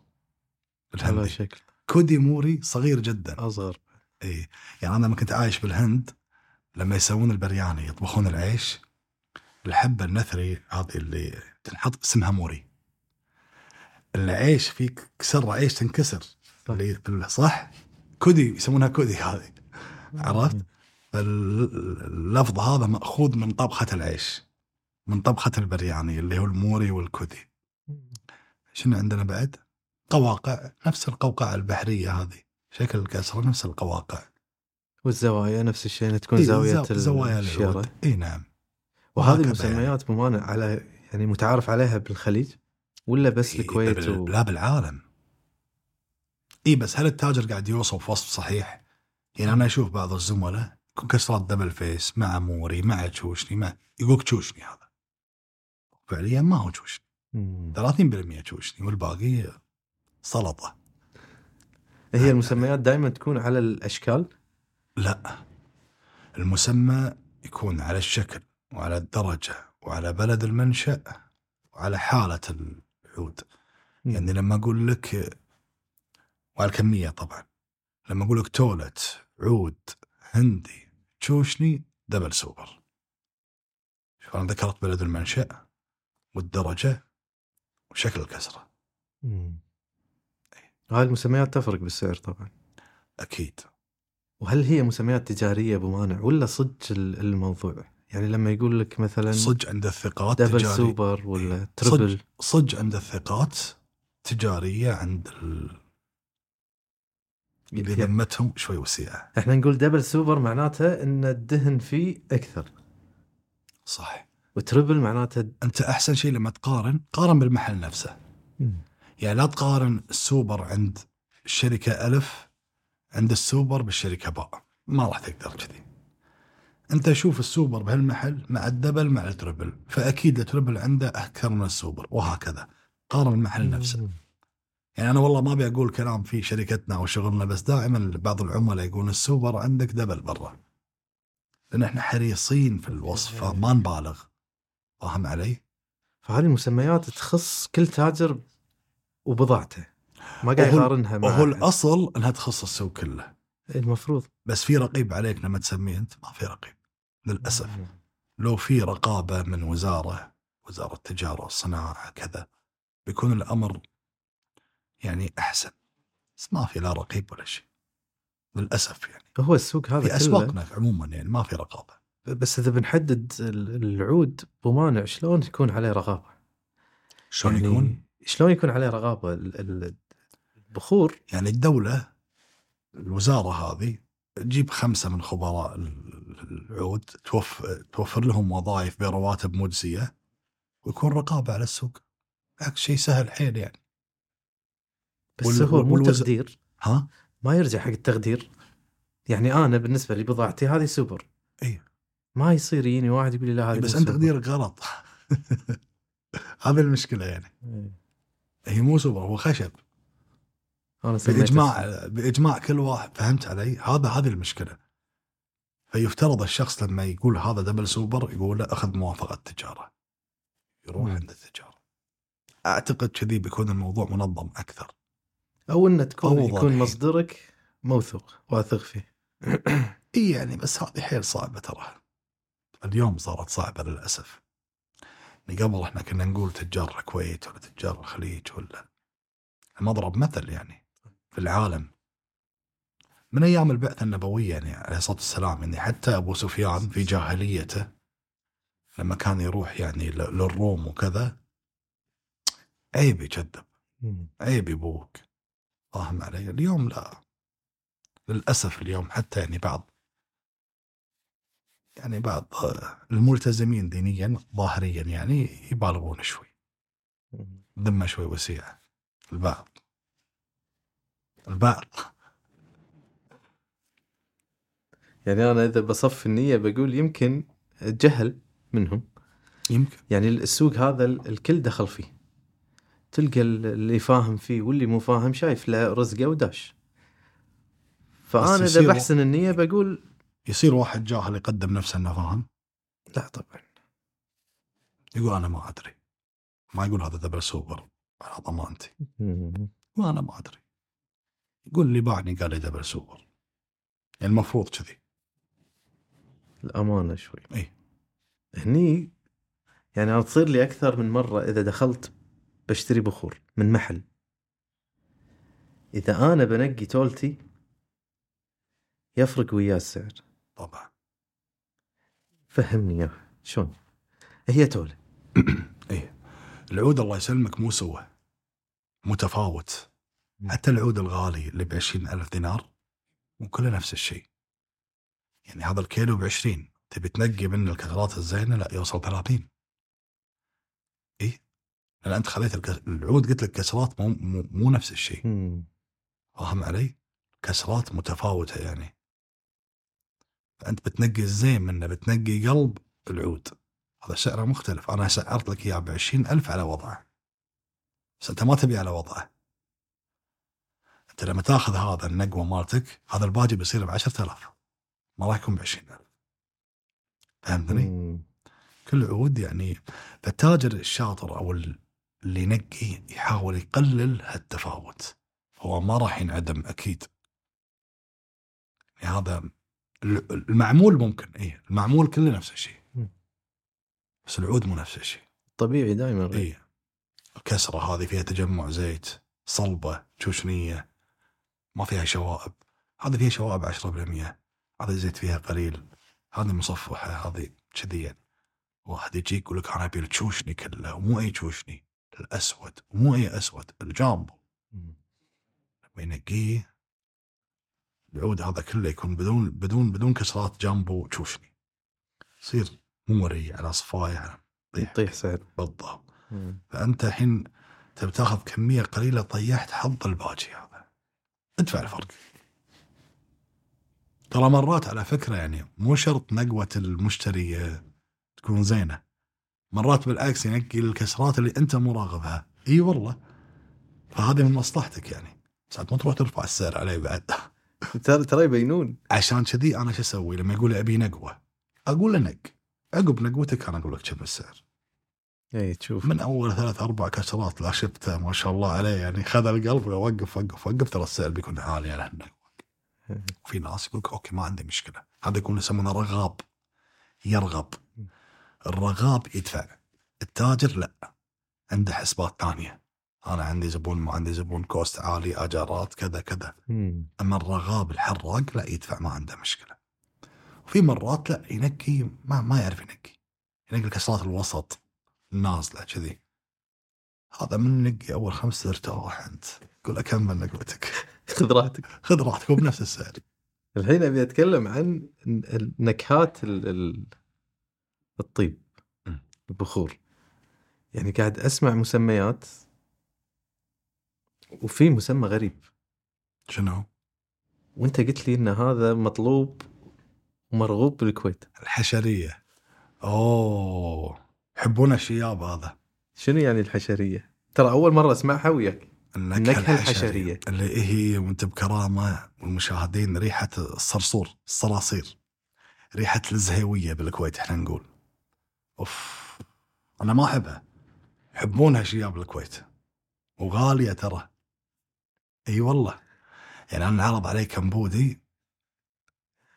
على شكل. كودي موري صغير جدا. أصغر. اي يعني أنا لما كنت عايش بالهند لما يسوون البرياني يطبخون العيش الحبة النثري هذه اللي تنحط اسمها موري. العيش في كسر عيش تنكسر. صح. اللي صح؟ كودي يسمونها كودي هذه. عرفت؟ اللفظ هذا مأخوذ من طبخة العيش من طبخة البرياني اللي هو الموري والكودي. شنو عندنا بعد؟ قواقع نفس القوقعة البحرية هذه شكل الكسرة نفس القواقع. والزوايا نفس الشيء إنها تكون إيه، زاوية زا- زوايا الشيره اي نعم. وهذه وهكذا المسميات بمانع على يعني متعارف عليها بالخليج ولا بس إيه، الكويت بال- و... لا بالعالم. اي بس هل التاجر قاعد يوصف وصف صحيح؟ يعني أنا أشوف بعض الزملاء يكون كسرات double face مع موري مع تشوشني مع يقولك تشوشني هذا. فعليا ما هو تشوشني. مم. 30% تشوشني والباقي سلطة. هي المسميات دائما تكون على الأشكال؟ لا. المسمى يكون على الشكل وعلى الدرجة وعلى بلد المنشأ وعلى حالة العود. يعني لما أقول لك وعلى الكمية طبعا لما أقول لك تولت عود هندي تشوشني double super. شوف أنا ذكرت بلد المنشأ والدرجة وشكل الكسرة. هاي المسميات تفرق بالسعر طبعا. أكيد. وهل هي مسميات تجارية بمانع ولا صدق ال- الموضوع؟ يعني لما يقول لك مثلا صج عند الثقات double تجاري. سوبر ولا triple. صج عند الثقات تجارية عند ال... اللي ذمتهم شوي وسيعة. إحنا نقول double super معناته إن الدهن فيه أكثر. صح. و triple معناته أنت أحسن شيء لما تقارن قارن بالمحل نفسه. يعني لا تقارن السوبر عند الشركة ألف عند السوبر بالشركة باء. ما راح تقدر كذي. أنت شوف السوبر بهالمحل مع الدبل مع التربل فأكيد التربل عنده أكثر من السوبر وهكذا. قارن المحل نفسه. يعني أنا والله ما أبي أقول كلام في شركتنا أو شغلنا بس دائما بعض العملاء يقولون السوبر عندك دبل برا. لأن إحنا حريصين في الوصف ما نبالغ. فاهم علي؟ فهذه المسميات تخص كل تاجر وبضاعته. ما قاعد يقارنها مع وهو الأصل إنها تخص السوق كله. المفروض. بس في رقيب عليك لما تسميه أنت؟ ما في رقيب للأسف. لو في رقابة من وزارة وزارة التجارة والصناعة كذا بيكون الأمر يعني أحسن. بس ما في لا رقيب ولا شيء. للأسف يعني. هو السوق هذا في أسواقنا عموما يعني ما في رقابة. بس إذا بنحدد ال- العود بمانع شلون يكون عليه رقابة؟ شلون يعني يكون؟ شلون يكون عليه رقابة؟ ال- ال- البخور يعني الدولة الوزارة هذه تجيب خمسة من خبراء ال- العود توف توفر لهم وظائف برواتب مجزية ويكون رقابة على السوق. عكس شيء سهل حيل يعني. بس هو مو تقدير. ها؟ ما يرجع حق التقدير. يعني أنا بالنسبة لبضاعتي هذه سوبر. إي. ما يصير يجيني واحد يقول لي لا هذه بس أنت. تقديرك غلط. هذه المشكلة يعني. هي مو سوبر هو خشب. أنا سميته بإجماع بإجماع كل واحد فهمت علي؟ هذا هذه المشكلة. فيفترض الشخص لما يقول هذا double super يقول له أخذ موافقة تجاره. يروح. عند التجارة. أعتقد كذي بيكون الموضوع منظم أكثر. أو إنه تكون يكون. مصدرك موثوق واثق فيه إي يعني بس هذه حيل صعبة ترى. اليوم صارت صعبة للأسف. يعني قبل إحنا كنا نقول تجار الكويت ولا تجار الخليج ولا مضرب مثل يعني في العالم. من أيام البعثة النبوية يعني عليه الصلاة والسلام يعني حتى أبو سفيان في جاهليته لما كان يروح يعني للروم وكذا عيب يكذب عيب يبوك. فاهم علي؟ اليوم لا. للأسف اليوم حتى يعني بعض يعني بعض الملتزمين دينيا ظاهريا يعني يبالغون شوي. ذمة شوي وسيعة. البعض. البعض. يعني أنا إذا بصف النية بقول يمكن جهل منهم. يمكن. يعني السوق هذا ال- الكل دخل فيه. تلقى ال- اللي فاهم فيه واللي مو فاهم شايف له رزقه وداش. فأنا إذا بحسن النية بقول يصير واحد جاهل يقدم نفسه إنه فاهم؟ لا طبعا. يقول أنا ما أدري. ما يقول هذا double super على ضمانتي. وأنا ما أدري. يقول اللي باعني قال لي double super يعني المفروض كذي. الأمانة شوي. إي. هني يعني أنا تصير لي أكثر من مرة إذا دخلت بشتري بخور من محل. إذا أنا بنقي تولتي يفرق وياه السعر طبعا. فهمني اياه شلون هي تولة. إيه العود الله يسلمك مو سوى. متفاوت. حتى العود الغالي اللي ب ألف دينار مو كله نفس الشيء. يعني هذا الكيلو ب 20 تبي تنقي منه الكثرات الزينة؟ لا يوصل 30 إيه؟ لأن أنت خذيت العود قلت لك كسرات مو مو, مو نفس الشيء. فاهم علي؟ كسرات متفاوتة يعني. فأنت بتنقي الزين منه بتنقي قلب العود. هذا سعره مختلف. أنا سعرت لك إياه ب ألف على وضعه. بس أنت ما تبي على وضعه. انت لما تاخذ هذا النقوة مالتك هذا الباجي بيصير ب 10000 ما راح يكون ب 20000 فهمتني؟ كل عود يعني التاجر الشاطر أو ال- اللي ينقي يحاول يقلل هالتفاوت هو ما راح ينعدم أكيد. يعني هذا ال- المعمول ممكن إيه المعمول كله نفس الشيء. بس العود مو نفس الشيء. طبيعي دائما إيه. الكسرة هذه فيها تجمع زيت صلبة شوشنيه ما فيها شوائب. هذه فيها شوائب 10% هذا الزيت فيها قليل. هذه مصفحه هذه كذي يعني. واحد يجي يقول لك أنا أبي التشوشني كله ومو أي تشوشني الأسود ومو أي أسود. الجامبو. لما ينقيه العود هذا كله يكون بدون بدون بدون كسرات جامبو تشوشني يصير مو مري على صفايه على طيح. يطيح سعر بالضبط. مم. فأنت الحين تبي تاخذ كمية قليلة طيحت حظ الباجي هذا. ادفع الفرق. ترى مرات على فكرة يعني مو شرط نقوة المشتري تكون زينة. مرات بالعكس ينقي الكسرات اللي أنت مو راغبها. إي والله. فهذه من مصلحتك يعني. ساعات ما تروح ترفع السعر عليه بعد. ترى ترى يبينون. عشان كذي أنا شو أسوي لما يقول أبي نقوة؟ أقول له نق. عقب نقوتك أنا أقول لك كم السعر. اي تشوف. من أول ثلاث أربع كسرات لا شفته ما شاء الله عليه. يعني خذ القلب وقف وقف وقف. ترى السعر بيكون عالي على هالنقوة. وفي ناس يقول okay ما عندي مشكلة. هذا يكون يسمونه رغاب. يرغب. الرغاب يدفع. التاجر لا. عنده حسبات ثانية. أنا عندي زبون ما عندي زبون. cost عالي أجارات كذا كذا. أما الرغاب الحراق لا يدفع ما عنده مشكلة. وفي مرات لا ينقي ما ما يعرف ينقي. ينقي الكسرات الوسط. النازله كذي. هذا من نقي أول خمس ترتاح أنت. قول له كمل نقوتك. خذ راحتك. خذ راحتك وبنفس السعر. الحين أبي أتكلم عن ال- الطيب. البخور. يعني قاعد أسمع مسميات وفي مسمى غريب. شنو؟ وأنت قلت لي إن هذا مطلوب ومرغوب بالكويت. الحشرية. أوه. يحبون الشياب هذا. شنو يعني الحشرية؟ ترى أول مرة أسمعها وياك. النكهه, النكهة الحشرية, الحشرية. اللي هي وأنت بكرامة والمشاهدين ريحة الصرصور الصراصير. ريحة الزهيويه بالكويت إحنا نقول. أوف. أنا ما أحبها. يحبونها شياب الكويت. وغالية ترى. إي والله. يعني أنا عرض علي كمبودي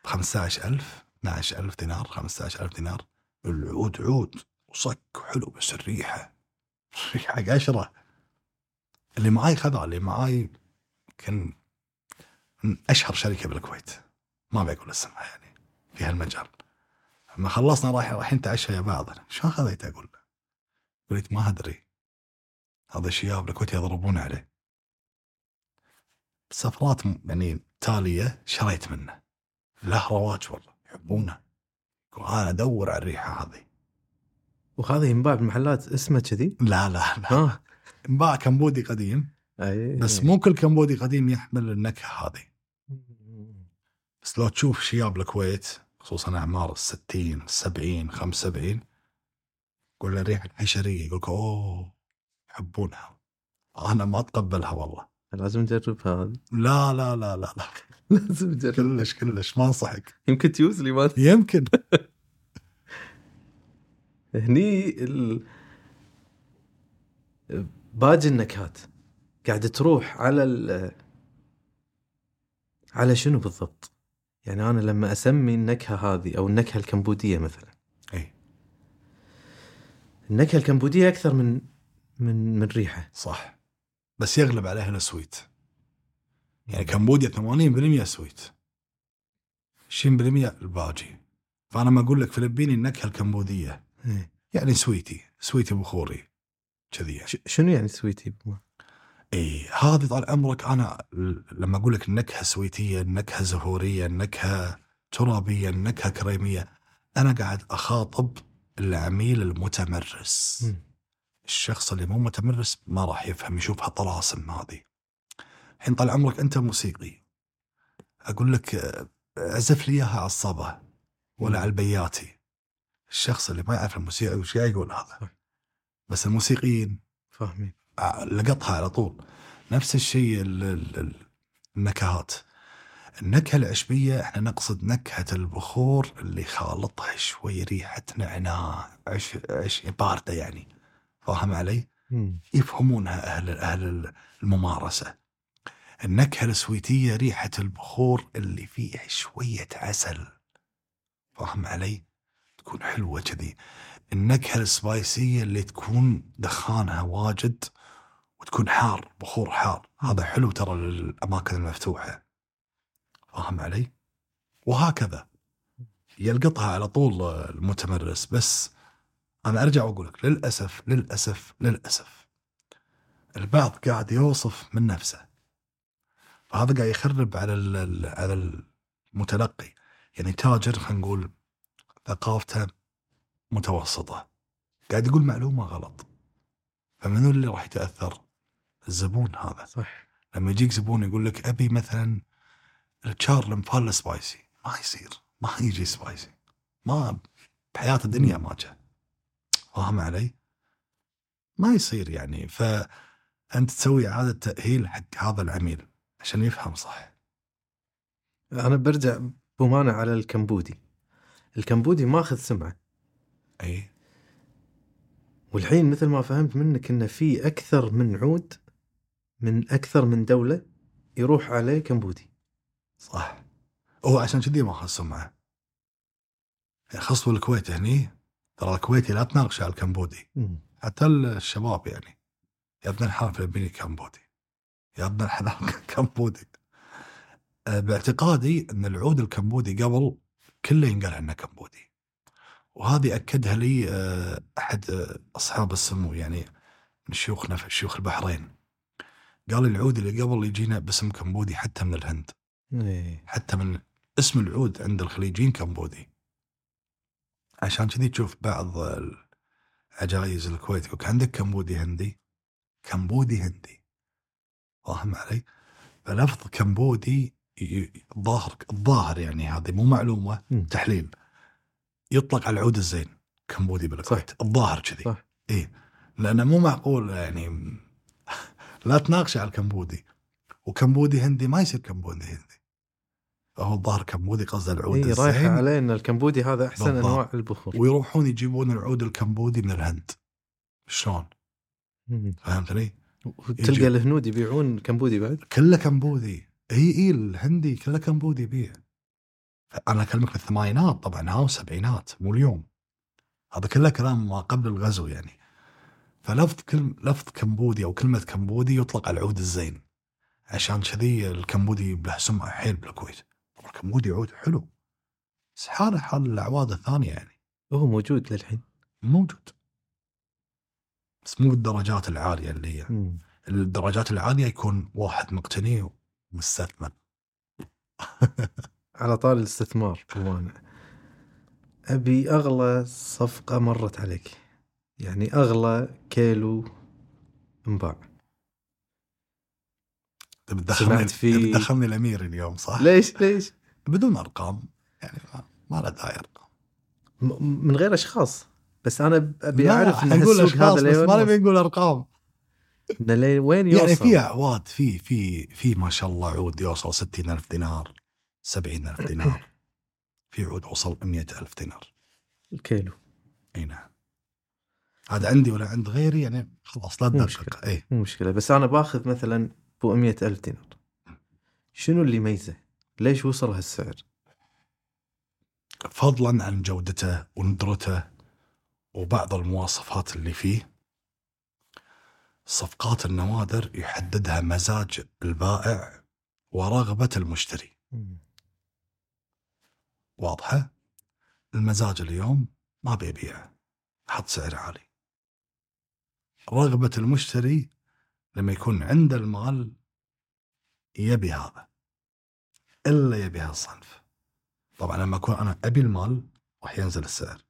ب 15000 12000 دينار 15000 دينار. العود عود. وصك حلو بس الريحة ريحه قشره اللي معاي خذا اللي معاي كان من أشهر شركة بالكويت. ما بقول اسمها يعني في هالمجال. لما خلصنا رايح رايحين نتعشى يا بعض شو خذيت أقول؟ له قلت ما أدري. هذا الشياب بالكويت يضربون عليه. سفرات يعني تالية شريت منه. له رواج والله يحبونه. يقول أنا ادور على الريحة هذه. وهذا ينباع بالمحلات اسمه كذي؟ لا لا لا. ها؟ انباع كمبودي قديم أي. بس مو كل كمبودي قديم يحمل النكهة هذه. بس لو تشوف شياب الكويت خصوصا أعمار الستين السبعين خمس سبعين يقول له ريحة حشرية يقول لك أوه يحبونها. أنا ما أتقبلها والله. لازم نجربها هذه. لا لا لا لا لا. لازم نجرب كلش كلش ما أنصحك. يمكن تيوز لي ما يمكن. هني ال... باقي النكهات. قاعد تروح على ال... على شنو بالضبط؟ يعني أنا لما أسمي النكهة هذه أو النكهة الكمبودية مثلا. إي. النكهة الكمبودية أكثر من من من ريحة. صح. بس يغلب عليها ال sweet يعني كمبوديا 80% sweet. 20% الباجي. فأنا ما أقول لك فلبيني النكهة الكمبودية. يعني sweet ي sweet ي بخوري كذي يعني. شنو يعني sweet ي؟ اي هذه طال عمرك أنا لما أقول لك النكهه sweet ية، النكهه زهورية، النكهه ترابية، النكهه كريمية، أنا قاعد أخاطب العميل المتمرس. مم. الشخص اللي مو متمرس ما راح يفهم يشوفها طلاسم هذه. الحين طال عمرك أنت موسيقي. أقول لك آه، عزف لي إياها على الصبا ولا. على البياتي. الشخص اللي ما يعرف الموسيقى وش قاعد يقول هذا. بس الموسيقيين فاهمين لقطها على طول نفس الشيء ال- ال- ال- النكهات النكهة العشبية إحنا نقصد نكهة البخور اللي خالطها شوي ريحة نعناع عش, عش باردة يعني فاهم علي؟ مم. يفهمونها أهل أهل الممارسة النكهة السويتية ريحة البخور اللي فيها شوية عسل فاهم علي؟ تكون حلوة كذي. النكهة السبايسية اللي تكون دخانها واجد وتكون حار بخور حار. هذا حلو ترى للأماكن المفتوحة. فاهم علي؟ وهكذا. يلقطها على طول المتمرس. بس أنا أرجع وأقول لك للأسف للأسف للأسف. البعض قاعد يوصف من نفسه. فهذا قاعد يخرب على على المتلقي. يعني تاجر خلينا نقول ثقافته متوسطة. قاعد يقول معلومة غلط. فمنو اللي راح يتأثر؟ الزبون هذا. صح. لما يجيك زبون يقول لك أبي مثلا الشار المفال سبايسي. ما يصير. ما يجي سبايسي. ما بحياة الدنيا ما جاء. فاهم علي؟ ما يصير يعني. فأنت تسوي إعادة تأهيل حق هذا العميل عشان يفهم صح. أنا برجع بمانع على الكمبودي. الكمبودي ماخذ سمعة. أي. والحين مثل ما فهمت منك انه في أكثر من عود من أكثر من دولة يروح عليه كمبودي. صح. هو عشان كذي ما خص سمعه خصوا الكويت هني. ترى الكويتي لا تناقش على الكمبودي. مم. حتى الشباب يعني. يا ابن الحلال فلبيني كمبودي. يا ابن الحلال كمبودي. أه، باعتقادي إن العود الكمبودي قبل كله ينقال عنه كمبودي. وهذه أكدها لي أه، أحد أه، أصحاب السمو يعني من شيوخنا في شيوخ البحرين. قال العود اللي قبل يجينا باسم كمبودي حتى من الهند. إيه. حتى من اسم العود عند الخليجيين كمبودي. عشان كذي تشوف بعض العجايز الكويت يقول عندك كمبودي هندي؟ كمبودي هندي. فاهم علي؟ فلفظ كمبودي الظاهر الظاهر يعني هذه مو معلومة مم. تحليل. يطلق على العود الزين كمبودي بالكويت. الظاهر كذي. صح. اي لأنه مو معقول يعني لا تناقش على الكمبودي. وكمبودي هندي ما يصير كمبودي هندي. فهو الظاهر كمبودي قصده العود رايحه الزين. عليه ان الكمبودي هذا أحسن بالضبط. أنواع البخور. ويروحون يجيبون العود الكمبودي من الهند. شلون. فهمتني؟ وتلقى الهنود يبيعون كمبودي بعد؟ كله كمبودي. اي اي الهندي كله كمبودي يبيع أنا أكلمك في الثمانينات طبعا ها والسبعينات مو اليوم. هذا كله كلام ما قبل الغزو يعني. فلفظ كلمة لفظ كمبودي أو كلمة كمبودي يطلق على العود الزين. عشان كذي الكمبودي له سمعة حيل بالكويت. طبعا الكمبودي عود حلو. بس حاله حال الأعواد الثانية يعني. هو موجود للحين؟ موجود. بس مو بالدرجات العالية اللي هي. الدرجات العالية يكون واحد مقتني ومستثمر على طال الاستثمار بمانع أبي أغلى صفقة مرت عليك. يعني أغلى كيلو إنباع. سمعت في- تدخلني الأمير اليوم صح؟ ليش؟ ليش؟ بدون أرقام. يعني ما, له داعي أرقام. من غير أشخاص. بس أنا أبي أعرف إن السوق هذا بس ما. نبي نقول أرقام. وين يوصل؟ يعني في اعواد في في في ما شاء الله عود يوصل 60000 دينار 70000 دينار في عود وصل 100000 دينار. الكيلو أي نعم. هذا عندي ولا عند غيري؟ يعني خلاص لا تدقق. اي مو مشكلة. بس أنا باخذ مثلا ب ألف دينار. شنو اللي يميزه؟ ليش وصل هالسعر؟ فضلا عن جودته وندرته وبعض المواصفات اللي فيه. صفقات النوادر يحددها مزاج البائع ورغبة المشتري. واضحة؟ المزاج اليوم ما بيبيع حط سعر عالي. رغبة المشتري لما يكون عنده المال يبي هذا إلا يبي هالصنف. طبعا لما أكون أنا أبي المال راح ينزل السعر.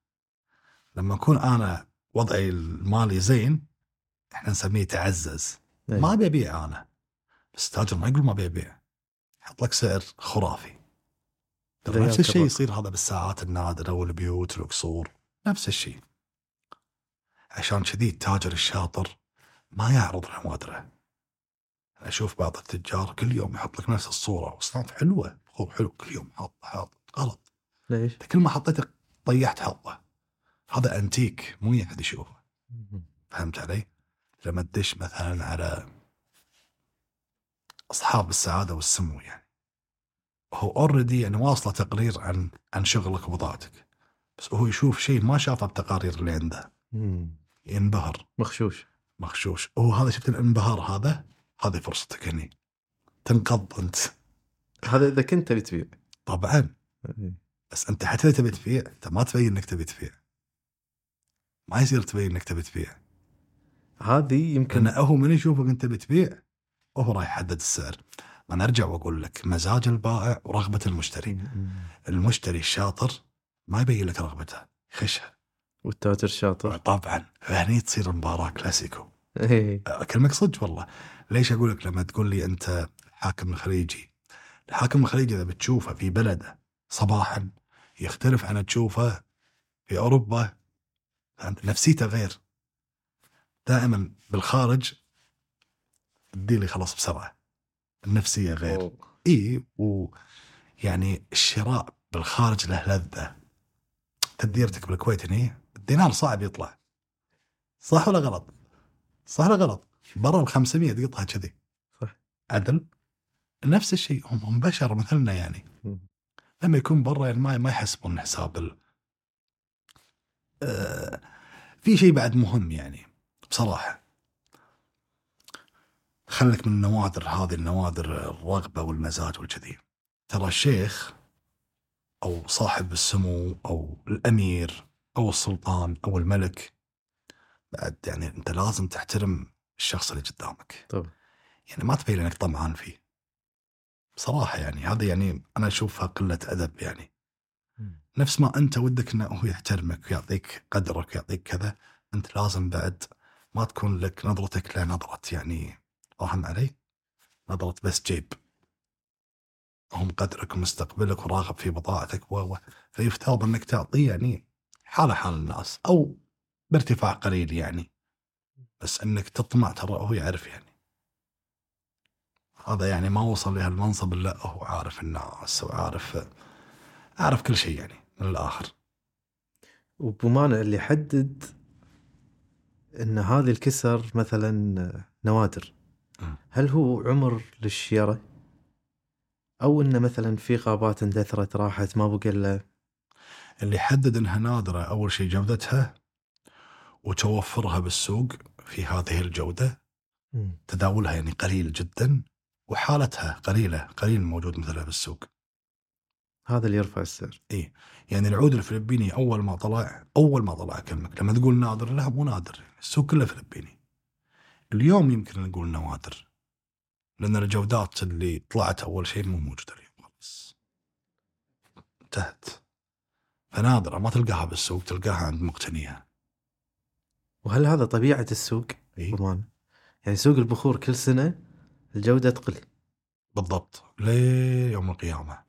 لما أكون أنا وضعي المالي زين إحنا نسميه تعزز. إيه. ما ابي ابيع أنا. بس التاجر ما يقول ما ابي ابيع يحط لك سعر خرافي. نفس الشيء. يصير هذا بالساعات النادرة والبيوت والقصور. نفس الشيء. عشان كذي التاجر الشاطر ما يعرض نوادره أشوف بعض التجار كل يوم يحط لك نفس الصورة واصناف حلوة. هو حلو. كل يوم حاط حاط غلط. ليش؟ كل ما حطيته طيحت حظه. هذا أنتيك مو احد يشوفه. فهمت علي؟ لما تدش مثلا على أصحاب السعادة والسمو يعني. هو اوريدي يعني واصلة تقرير عن عن شغلك وبضاعتك بس هو يشوف شيء ما شافه بتقارير اللي عنده. ينبهر. مخشوش. مخشوش. هو هذا شفت الانبهار هذا؟ هذه فرصتك هني. تنقض أنت. هذا إذا كنت تبي تبيع. طبعا. إيه. بس أنت حتى إذا تبي تبيع أنت ما تبين إنك تبي تبيع. ما يصير تبين إنك تبي تبيع. هذه يمكن لأن هو من يشوفك أنت بتبيع. وهو راح يحدد السعر. أنا أرجع وأقول لك مزاج البائع ورغبة المشتري. المشتري الشاطر ما يبين لك رغبته يخشها والتاجر شاطر. طبعا. فهني تصير مباراة كلاسيكو. إيه. أكلمك صدق والله. ليش أقول لك لما تقول لي أنت الحاكم الخليجي الحاكم الخليجي إذا بتشوفه في بلده صباحا يختلف عن تشوفه في أوروبا. نفسيته غير. دائما بالخارج الديل يخلص بسرعة النفسية غير. إي ويعني الشراء بالخارج له لذة تديرتك بالكويت هني الدينار صعب يطلع صح ولا غلط؟ صح ولا غلط؟ برا ال 500 تقطها كذي صح. عدل نفس الشيء هم هم بشر مثلنا يعني. لما يكون برا يعني ما ما يحسبون حساب ال... آه في شيء بعد مهم يعني بصراحة خلك من النوادر هذه النوادر الرغبة والمزاج والكذي. ترى الشيخ أو صاحب السمو أو الأمير أو السلطان أو الملك بعد يعني أنت لازم تحترم الشخص اللي قدامك. طبعا. يعني ما تبين انك طمعان فيه. بصراحة يعني هذا يعني أنا أشوفها قلة أدب يعني. مم. نفس ما أنت ودك إنه هو يحترمك ويعطيك قدرك ويعطيك كذا أنت لازم بعد ما تكون لك نظرتك له نظرة يعني فاهم علي؟ نظرة بس جيب. هم قدرك ومستقبلك وراغب في بضاعتك و فيفترض إنك تعطيه يعني حاله حال الناس أو بارتفاع قليل يعني. بس إنك تطمع ترى هو يعرف يعني. هذا يعني ما وصل لهالمنصب إلا هو عارف الناس وعارف عارف كل شيء يعني من الآخر. وبمعنى اللي يحدد إن هذه الكسر مثلا نوادر. مم. هل هو عمر للشيرة؟ أو إنه مثلا في غابات اندثرت راحت ما بقى إلا اللي يحدد إنها نادرة أول شيء جودتها وتوفرها بالسوق في هذه الجودة. تداولها يعني قليل جدا وحالتها قليلة قليل موجود مثلها بالسوق. هذا اللي يرفع السعر. يعني العود الفلبيني أول ما طلع أول ما طلع اكلمك لما تقول نادر لا مو نادر. السوق كله فلبيني. اليوم يمكن نقول نوادر لأن الجودات اللي طلعت أول شيء مو موجودة اليوم خلاص انتهت. فنادره ما تلقاها بالسوق تلقاها عند مقتنيها. وهل هذا طبيعة السوق؟ إيه؟ بمعنى يعني سوق البخور كل سنة الجودة تقل. بالضبط. ليوم القيامة.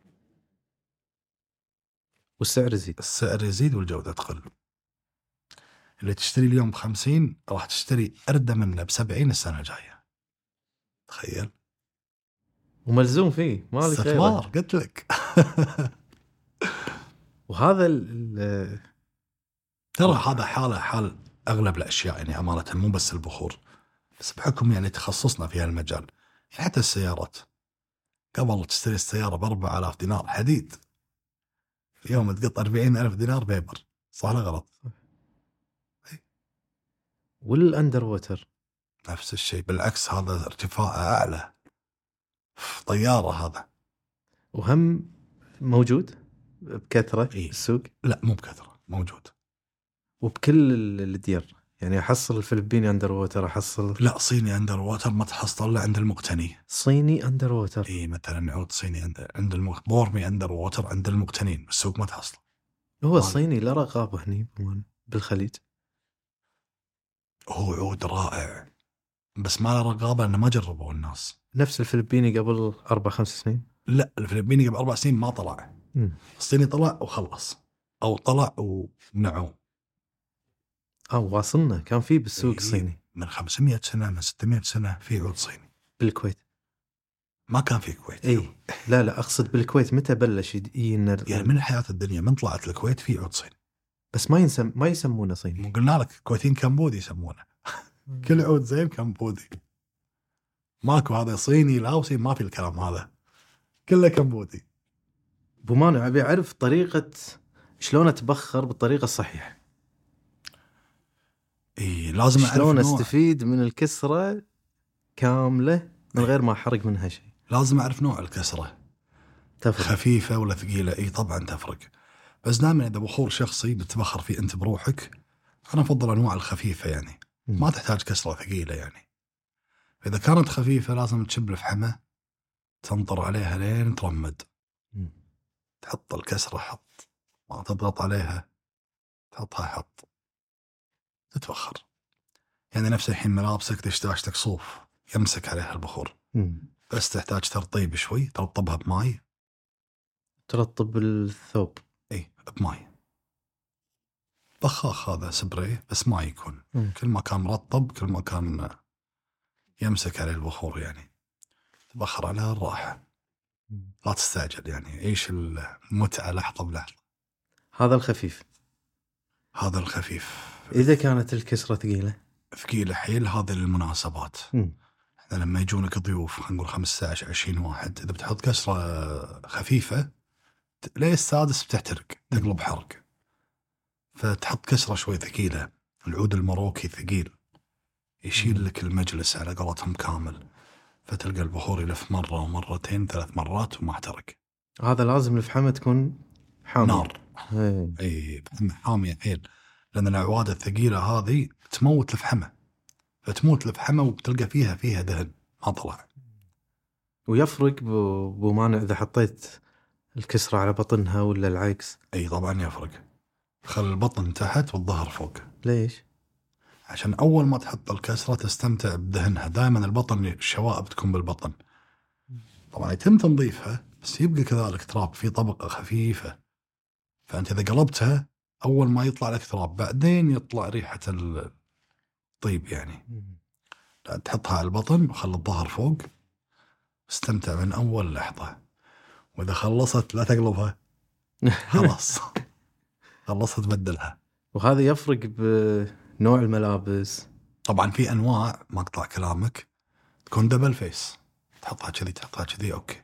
والسعر يزيد. السعر يزيد والجودة تقل. اللي تشتري اليوم ب 50 راح تشتري اردى منه ب 70 السنة الجاية. تخيل. وملزوم فيه ما لك استثمار قلت لك. وهذا ال- ترى هذا حاله حال أغلب الأشياء يعني أمانة مو بس البخور. بس بحكم يعني تخصصنا في هالمجال يعني حتى السيارات. قبل تشتري السيارة ب 4000 دينار حديد. اليوم تقط 40 ألف دينار paper. صح ولا غلط؟ وال underwater. نفس الشيء بالعكس هذا ارتفاعه أعلى. طيارة هذا. وهم موجود؟ بكثرة؟ إيه. بالسوق؟ لا مو بكثرة موجود. وبكل ال- الديار. يعني أحصل الفلبيني underwater أحصل لا صيني underwater ما تحصل إلا عند المقتني. صيني underwater. اي مثلا عود صيني عند عند الم... بورمي underwater عند المقتنين بالسوق ما تحصل. هو. الصيني لا رقابة هني بالخليج. هو عود رائع. بس ما له رقابه لأنه ما جربوه الناس. نفس الفلبيني قبل أربع خمس سنين؟ لا الفلبيني قبل أربع سنين ما طلع. مم. الصيني طلع وخلص. أو طلع ومنعوه آه واصلنا. كان في بالسوق إيه. صيني. من 500 سنة من 600 سنة في عود صيني. بالكويت. ما كان في الكويت اي لا لا أقصد بالكويت. متى بلش يجينا يعني من حياة الدنيا من طلعت الكويت في عود صيني. بس ما ينسم ما يسمونه صيني. قلنا لك الكويتيين كمبودي يسمونه. كل عود زين كمبودي. ماكو هذا صيني لاوسي ما في الكلام هذا. كله كمبودي. أبو مانع أبي أعرف طريقة شلون أتبخر بالطريقة الصحيحة. إي لازم أعرف شلون أستفيد من الكسرة كاملة من غير ما أحرق منها شيء. لازم أعرف نوع الكسرة. تفرق. خفيفة ولا ثقيلة؟ إي طبعا تفرق. بس دائما إذا بخور شخصي بتبخر فيه أنت بروحك أنا أفضل أنواع الخفيفة يعني. ما تحتاج كسرة ثقيلة يعني. إذا كانت خفيفة لازم تشب الفحمة تنطر عليها لين ترمد. تحط الكسرة حط ما تضغط عليها تحطها حط. تتبخر. يعني نفس الحين ملابسك دشداشتك صوف يمسك عليها البخور. بس تحتاج ترطيب شوي ترطبها بماي. ترطب الثوب. بماي بخاخ هذا سبراي بس ما يكون. مم. كل ما كان مرطب كل ما كان يمسك عليه البخور يعني. تبخر على الراحة. لا تستعجل يعني. عيش المتعة؟ لحظة بلحظة. هذا الخفيف. هذا الخفيف. إذا كانت الكسرة ثقيلة. ثقيلة حيل هذه للمناسبات. مم. إحنا لما يجونك ضيوف خلينا نقول 15 20 واحد إذا بتحط كسرة خفيفة ت- ليه السادس بتحترق؟ تقلب حرق. فتحط كسرة شوي ثقيلة. العود المروكي ثقيل. يشيل لك المجلس على قولتهم كامل. فتلقى البخور يلف مرة ومرتين ثلاث مرات وما احترق. هذا لازم الفحمه تكون حاميه نار. إيه. اي فحمة حامية حيل لأن الاعواد الثقيلة هذه تموت الفحمة. فتموت الفحمة وبتلقى فيها فيها دهن. ما طلع. ويفرق بو بو مانع إذا حطيت الكسرة على بطنها ولا العكس؟ أي طبعا يفرق. خل البطن تحت والظهر فوق. ليش؟ عشان أول ما تحط الكسرة تستمتع بدهنها. دائما البطن الشوائب تكون بالبطن. طبعا يتم تنظيفها بس يبقى كذلك تراب. في طبقة خفيفة. فأنت إذا قلبتها أول ما يطلع لك تراب بعدين يطلع ريحة الطيب يعني. لا تحطها على البطن وخلي الظهر فوق. استمتع من أول لحظة. وإذا خلصت لا تقلبها. خلاص. خلصت تبدلها وهذا يفرق بنوع الملابس. طبعا في أنواع ما اقطع كلامك. تكون دبل فيس. تحطها كذي تحطها كذي okay.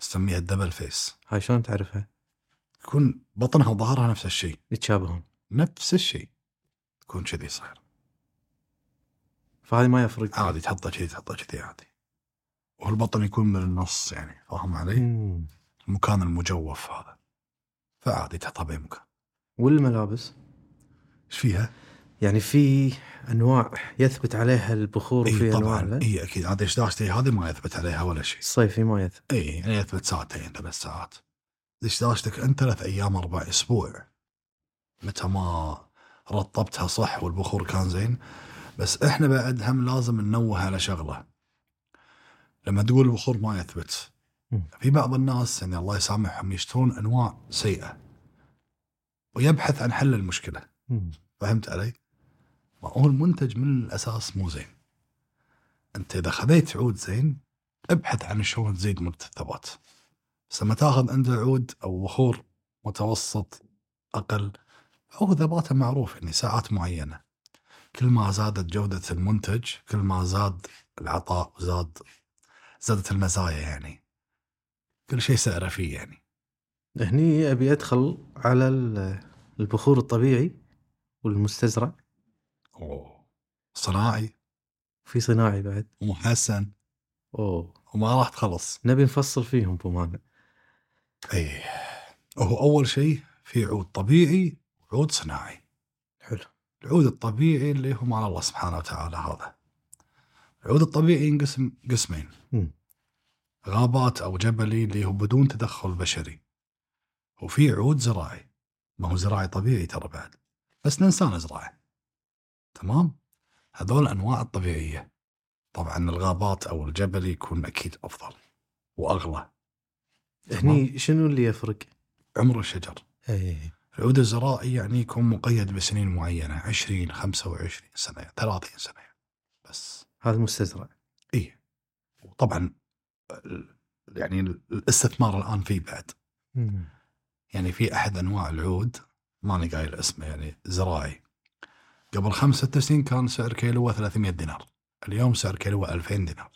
نسميها الدبل فيس. هاي شلون تعرفها؟ تكون بطنها وظهرها نفس الشيء. يتشابهون. نفس الشيء. تكون كذي صاير فهذه ما يفرق. عادي تحطها كذي تحطها كذي عادي. والبطن يكون من النص يعني فاهم علي؟ مم. المكان المجوف هذا. فعادي تحطها باي مكان. والملابس؟ إيش فيها؟ يعني في أنواع يثبت عليها البخور وفي أنواع طبعا. إي أكيد. هذه دشداشتي هذه ما يثبت عليها ولا شيء. الصيفي ما يثبت. إي يعني يثبت ساعتين ثلاث ساعات. دشداشتك أنت ثلاث أيام أربع أسبوع. متى ما رطبتها صح والبخور كان زين. بس إحنا بعد هم لازم ننوه على شغلة. لما تقول البخور ما يثبت. في بعض الناس يعني الله يسامحهم يشترون أنواع سيئة ويبحث عن حل المشكلة. فهمت علي؟ ما هو المنتج من الأساس مو زين. أنت إذا خذيت عود زين ابحث عن شلون تزيد مدة الثبات. بس لما تاخذ انت عود أو بخور متوسط أقل هو ثباته معروف يعني ساعات معينة. كل ما زادت جودة المنتج كل ما زاد العطاء وزاد زادت المزايا يعني. كل شيء سعره فيه يعني. هني أبي أدخل على ال- البخور الطبيعي والمستزرع. أوه. صناعي. في صناعي بعد. ومحسن أوه. وما راح تخلص. نبي نفصل فيهم بمانع اي هو أول شيء في عود طبيعي وعود صناعي. حلو. العود الطبيعي اللي هو مع الله سبحانه وتعالى هذا. العود الطبيعي ينقسم قسمين. غابات أو جبلي اللي هو بدون تدخل بشري. وفي عود زراعي. ما هو زراعي طبيعي ترى بعد بس الانسان ازرعه تمام؟ هذول الانواع الطبيعية. طبعا الغابات أو الجبلي يكون أكيد أفضل وأغلى. هني شنو اللي يفرق؟ عمر الشجر. اي العود الزراعي يعني يكون مقيد بسنين معينة 20 25 سنة 30 سنة. بس. هذا مستزرع. إيه. وطبعا يعني الاستثمار الآن فيه بعد. مم. يعني في أحد أنواع العود ماني قايل اسمه يعني زراعي. قبل خمس ست سنين كان سعر كيلوه 300 دينار. اليوم سعر كيلوه 2000 دينار.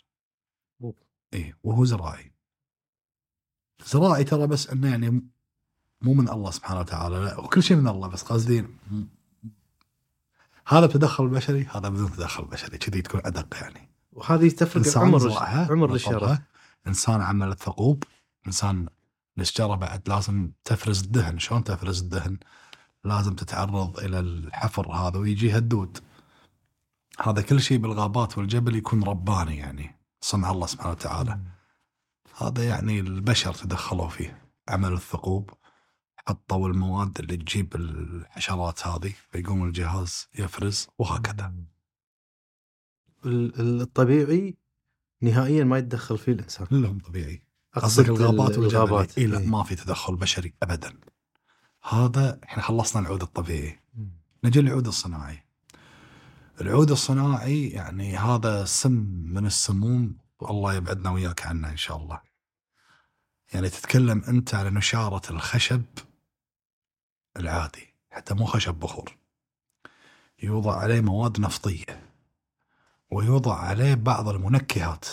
إيه وهو زراعي. زراعي ترى بس إنه يعني مو من الله سبحانه وتعالى لا وكل شيء من الله بس قصدي م- هذا بتدخل بشري هذا بدون تدخل بشري كذي تكون أدق يعني. وهذه تفرق عمر عمر نطبها، إنسان عمل الثقوب إنسان الشجره بعد لازم تفرز الدهن. شلون تفرز الدهن؟ لازم تتعرض إلى الحفر هذا ويجيها الدود هذا كل شيء بالغابات والجبل يكون رباني يعني صنع الله سبحانه وتعالى. هذا يعني البشر تدخلوا فيه. عملوا الثقوب حطوا المواد اللي تجيب الحشرات هذه فيقوم الجهاز يفرز وهكذا. ال- ال- الطبيعي نهائيا ما يتدخل فيه الإنسان. كلهم طبيعي. أقصد قصدك الغابات والجبل الغابات اي لا إيه. ما في تدخل بشري ابدا. هذا إحنا خلصنا العود الطبيعي. نجي للعود الصناعي. العود الصناعي يعني هذا سم من السموم والله يبعدنا وياك عنه إن شاء الله. يعني تتكلم أنت على نشارة الخشب العادي حتى مو خشب بخور. يوضع عليه مواد نفطية. ويوضع عليه بعض المنكهات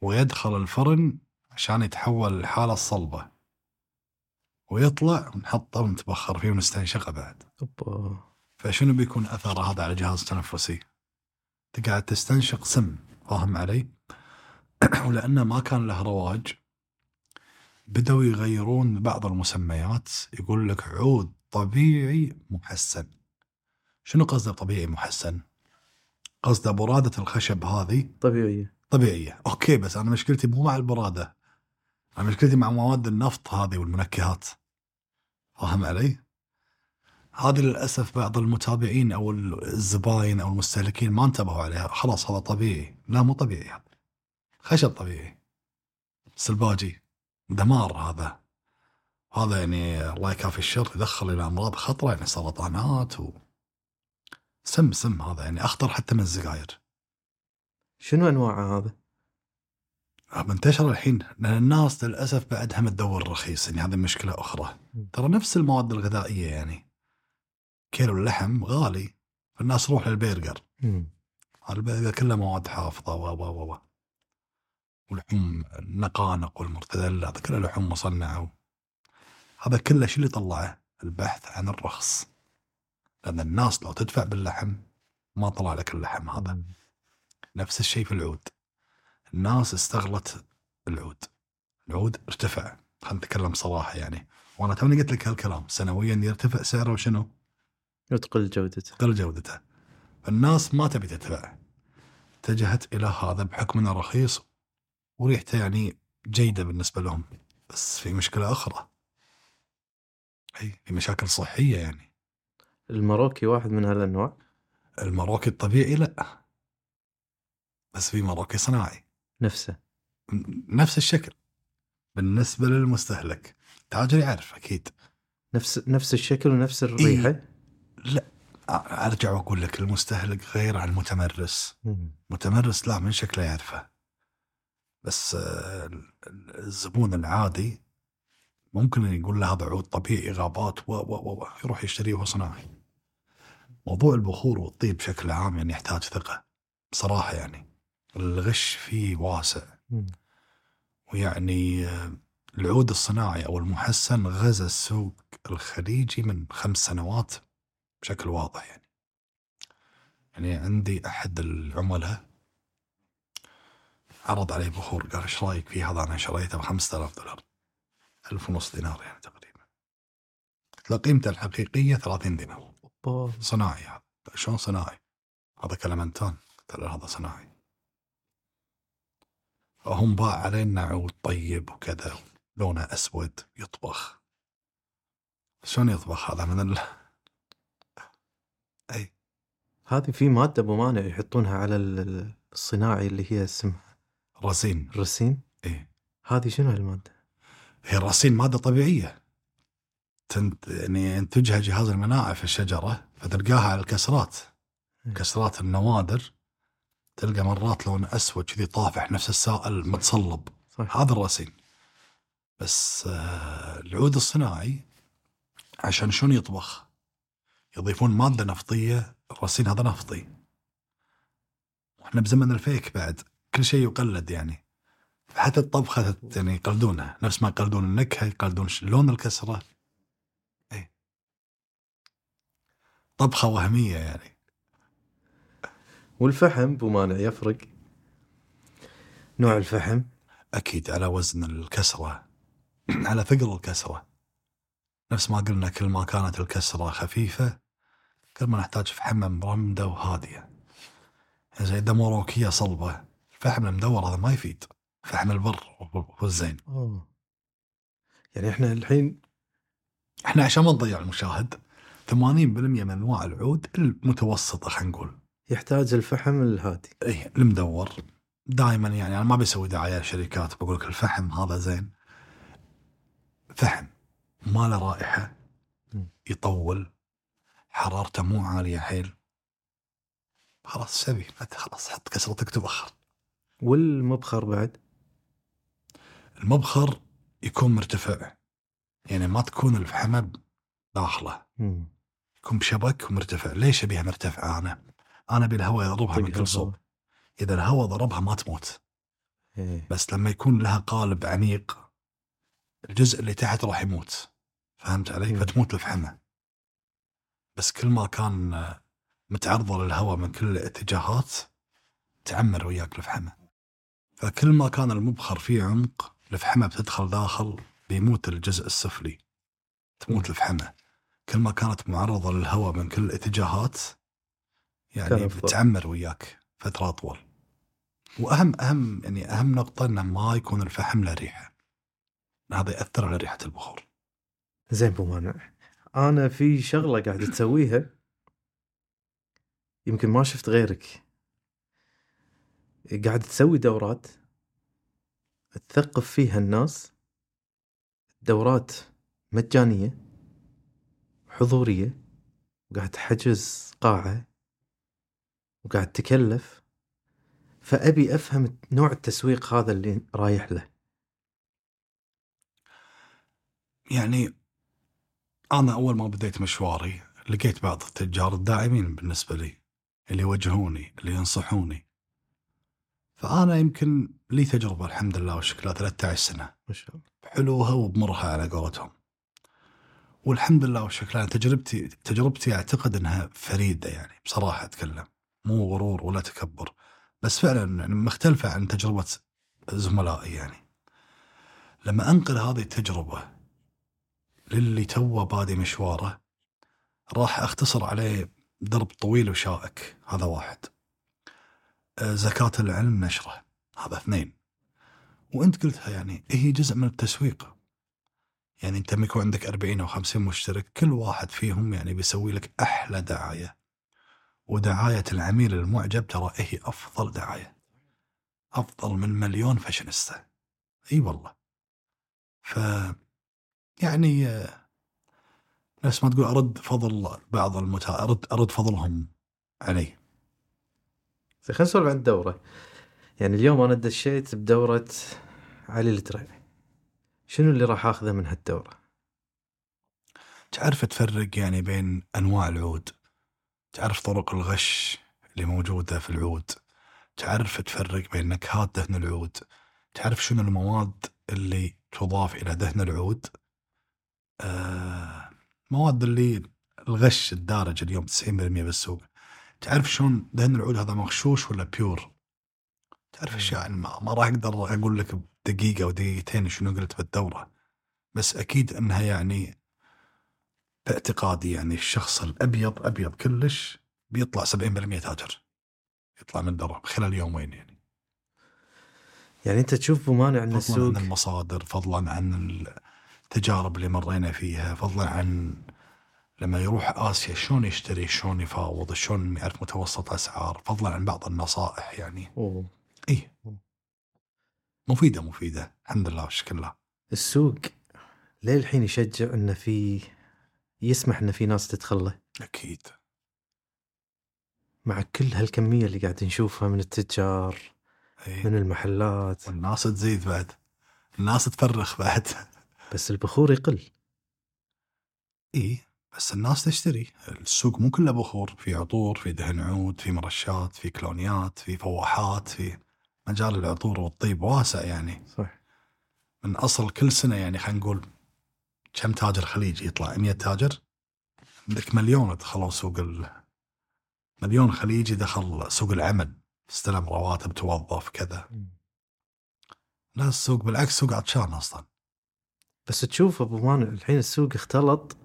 ويدخل الفرن عشان يتحول للحاله الصلبة ويطلع ونحطه ونتبخر فيه ونستنشقه بعد أوبا. فشنو بيكون اثره هذا على الجهاز التنفسي؟ تقعد تستنشق سم فاهم علي؟ ولأنه ما كان له رواج بدأوا يغيرون بعض المسميات يقول لك عود طبيعي محسن شنو قصده طبيعي محسن؟ قصده برادة الخشب هذه؟ طبيعية. طبيعية. أوكي بس أنا مشكلتي مو مع البرادة. أنا مشكلتي مع مواد النفط هذه والمنكهات. فاهم علي؟ هذه للأسف بعض المتابعين أو الزباين أو المستهلكين ما انتبهوا عليها. خلاص هذا طبيعي. لا مو طبيعي هذا. خشب طبيعي. سلباجي. دمار هذا. هذا يعني الله يكافي الشر يدخل إلى أمراض خطرة يعني سرطانات و سم سم هذا يعني أخطر حتى من السجاير شنو أنواعه هذا؟ منتشر الحين. لأن الناس للأسف بعد هم تدور رخيص يعني هذه مشكلة أخرى. ترى نفس المواد الغذائية يعني. كيلو اللحم غالي فالناس تروح للبرجر. البرجر كله مواد حافظة و و و و. ولحوم النقانق والمرتدله هذا كله لحوم مصنعة. هذا كله شو اللي طلعه؟ البحث عن الرخص. لأن الناس لو تدفع باللحم ما طلع لك اللحم هذا. نفس الشيء في العود. الناس استغلت العود. العود ارتفع. خلينا نتكلم صراحة يعني. وأنا توني قلت لك هالكلام. سنويا يرتفع سعره وشنو؟ وتقل جودته. تقل جودته. فالناس ما تبي تدفع. اتجهت إلى هذا بحكم إنه رخيص وريحته يعني جيدة بالنسبة لهم. بس في مشكلة أخرى. أي في مشاكل صحية يعني. المروكي واحد من هالانواع المروكي الطبيعي لا. بس في مروكي صناعي. نفسه. نفس الشكل. بالنسبة للمستهلك. التاجر يعرف أكيد. نفس نفس الشكل ونفس الريحة؟ أرجع وأقول لك المستهلك غير عن المتمرس. متمرس لا من شكله يعرفه. بس آه، الزبون العادي ممكن يقول له هذا عود طبيعي غابات و و و و يروح يشتريه وهو صناعي. موضوع البخور والطيب بشكل عام يعني يحتاج ثقة بصراحة يعني الغش فيه واسع. ويعني العود الصناعي أو المحسن غزا السوق الخليجي من خمس سنوات بشكل واضح يعني. يعني عندي أحد العملاء عرض علي بخور قال إيش رأيك في هذا أنا شريته ب 5000 دولار. 1000 ونص دينار يعني تقريبا. قلت له قيمته الحقيقية 30 دينار. أوبا. صناعي هذا. شلون صناعي؟ هذا كلمنتان قلت له هذا صناعي. هم باع علينا عود طيب وكذا لونه أسود يطبخ. شلون يطبخ هذا؟ من ال... أي. هذه في مادة أبو مانع يحطونها على ال- الصناعي اللي هي اسمها رصين الرسين اي هذه شنو هالمادة؟ هي الرصين مادة طبيعية. يعني ينتجها جهاز المناعة في الشجرة فتلقاها على الكسرات. مم. كسرات النوادر تلقى مرات لون أسود كذي طافح نفس السائل متصلب. صح هذا الرصين بس آه، العود الصناعي عشان شلون يطبخ؟ يضيفون مادة نفطية الرصين هذا نفطي. وإحنا بزمن الفيك بعد كل شيء يقلد يعني. حتى الطبخة يعني يقلدونها نفس ما يقلدون النكهة يقلدون لون الكسرة اي طبخة وهمية يعني. والفحم أبو مانع يفرق؟ نوع الفحم؟ أكيد على وزن الكسرة. على ثقل الكسرة. نفس ما قلنا كل ما كانت الكسرة خفيفة كل ما نحتاج فحمة مرمدة وهادية. يعني زي دموروكيه صلبة. الفحم المدور هذا ما يفيد. فحم البر هو الزين اوه يعني إحنا الحين إحنا عشان ما نضيع المشاهد 80% من أنواع العود المتوسطة خلينا نقول. يحتاج الفحم الهادي. اي المدور. دائما يعني أنا ما بسوي دعاية لشركات بقول لك الفحم هذا زين. فحم ما له رائحة. يطول حرارته مو عالية حيل. خلاص سبي خلاص حط كسرتك تبخر. والمبخر بعد؟ المبخر يكون مرتفع يعني ما تكون الفحمة داخله. يكون بشبك ومرتفع ليش أبيها مرتفعة أنا؟ أنا ابي الهواء يضربها من كل صوب إذا الهواء ضربها ما تموت إيه. بس لما يكون لها قالب عميق الجزء اللي تحت راح يموت فهمت علي؟ مم. فتموت الفحمة بس كل ما كان متعرضة للهواء من كل الاتجاهات تعمر وياك الفحمة فكل ما كان المبخر فيه عمق الفحمة بتدخل داخل بيموت الجزء السفلي تموت مم. كل ما كانت معرضة للهواء من كل الاتجاهات يعني. بتعمر وياك فترة أطول. وأهم أهم يعني أهم نقطة إنه ما يكون الفحم له ريحة. هذا يأثر على ريحة البخور. زين أبو مانع. أنا في شغلة قاعد تسويها. يمكن ما شفت غيرك. قاعد تسوي دورات. تثقف فيها الناس. دورات مجانية. حضورية وقاعد تحجز قاعة وقاعد تكلف فأبي أفهم نوع التسويق هذا اللي رايح له. يعني أنا أول ما بديت مشواري لقيت بعض التجار الداعمين بالنسبة لي اللي يوجهوني اللي ينصحوني. فأنا يمكن لي تجربة الحمد لله وشكلها 13 سنة. ما شاء الله. بحلوها وبمرها على قولتهم. والحمد لله والشكر. أنا تجربتي تجربتي أعتقد إنها فريدة يعني بصراحة أتكلم. مو غرور ولا تكبر بس فعلا يعني مختلفة عن تجربة زملائي يعني. لما أنقل هذه التجربة للي توه بادي مشواره راح أختصر عليه درب طويل وشائك. هذا واحد. آه، زكاة العلم نشرة. هذا اثنين. وأنت قلتها يعني هي جزء من التسويق. يعني انت لما يكون عندك 40 أو 50 مشترك كل واحد فيهم يعني بيسوي لك أحلى دعاية. ودعاية العميل المعجب ترى هي أفضل دعاية. أفضل من مليون فاشينيستا. إي والله. ف يعني آه، نفس ما تقول أرد فضل بعض المتا أرد أرد فضلهم علي. خلينا نسولف عن الدورة. يعني اليوم أنا دشيت بدورة علي الدرع شنو اللي راح آخذه من هالدورة؟ تعرف تفرق يعني بين أنواع العود تعرف طرق الغش اللي موجودة في العود تعرف تفرق بين نكهات دهن العود تعرف شنو المواد اللي تضاف إلى دهن العود؟ آه مواد اللي الغش الدارج اليوم 90% بالسوق تعرف شلون دهن العود هذا مغشوش ولا بيور؟ تعرف أشياء يعني ما, ما راح أقدر أقول لك بدقيقه أو دقيقتين شنو قلت بالدوره بس أكيد أنها يعني باعتقادي يعني الشخص الأبيض أبيض كلش بيطلع 70% تاجر. يطلع من درب خلال يومين يعني. يعني أنت تشوف ممانع أن فضلا السوق عن المصادر فضلا عن التجارب اللي مرينا فيها فضلا عن لما يروح آسيا شلون يشتري شلون يفاوض شلون يعرف متوسط أسعار فضلا عن بعض النصائح يعني. أوه. اي مفيدة مفيدة. الحمد لله والشكر لله السوق ليه الحين يشجع انه في يسمح انه في ناس تدخل له أكيد. مع كل هالكمية اللي قاعد نشوفها من التجار اي من المحلات. والناس تزيد بعد. الناس تفرخ بعد. بس البخور يقل. إي بس الناس تشتري. السوق مو كله بخور. في عطور في دهن عود في مرشات في كلونيات في فواحات في مجال العطور والطيب واسع يعني. صح من أصل كل سنة يعني خلينا نقول كم تاجر خليجي يطلع؟ 100 تاجر؟ عندك مليون دخلوا سوق ال... مليون خليجي دخل سوق العمل استلم رواتب توظف كذا. لا السوق بالعكس سوق عطشان أصلا. بس تشوف أبو مانع الحين السوق اختلط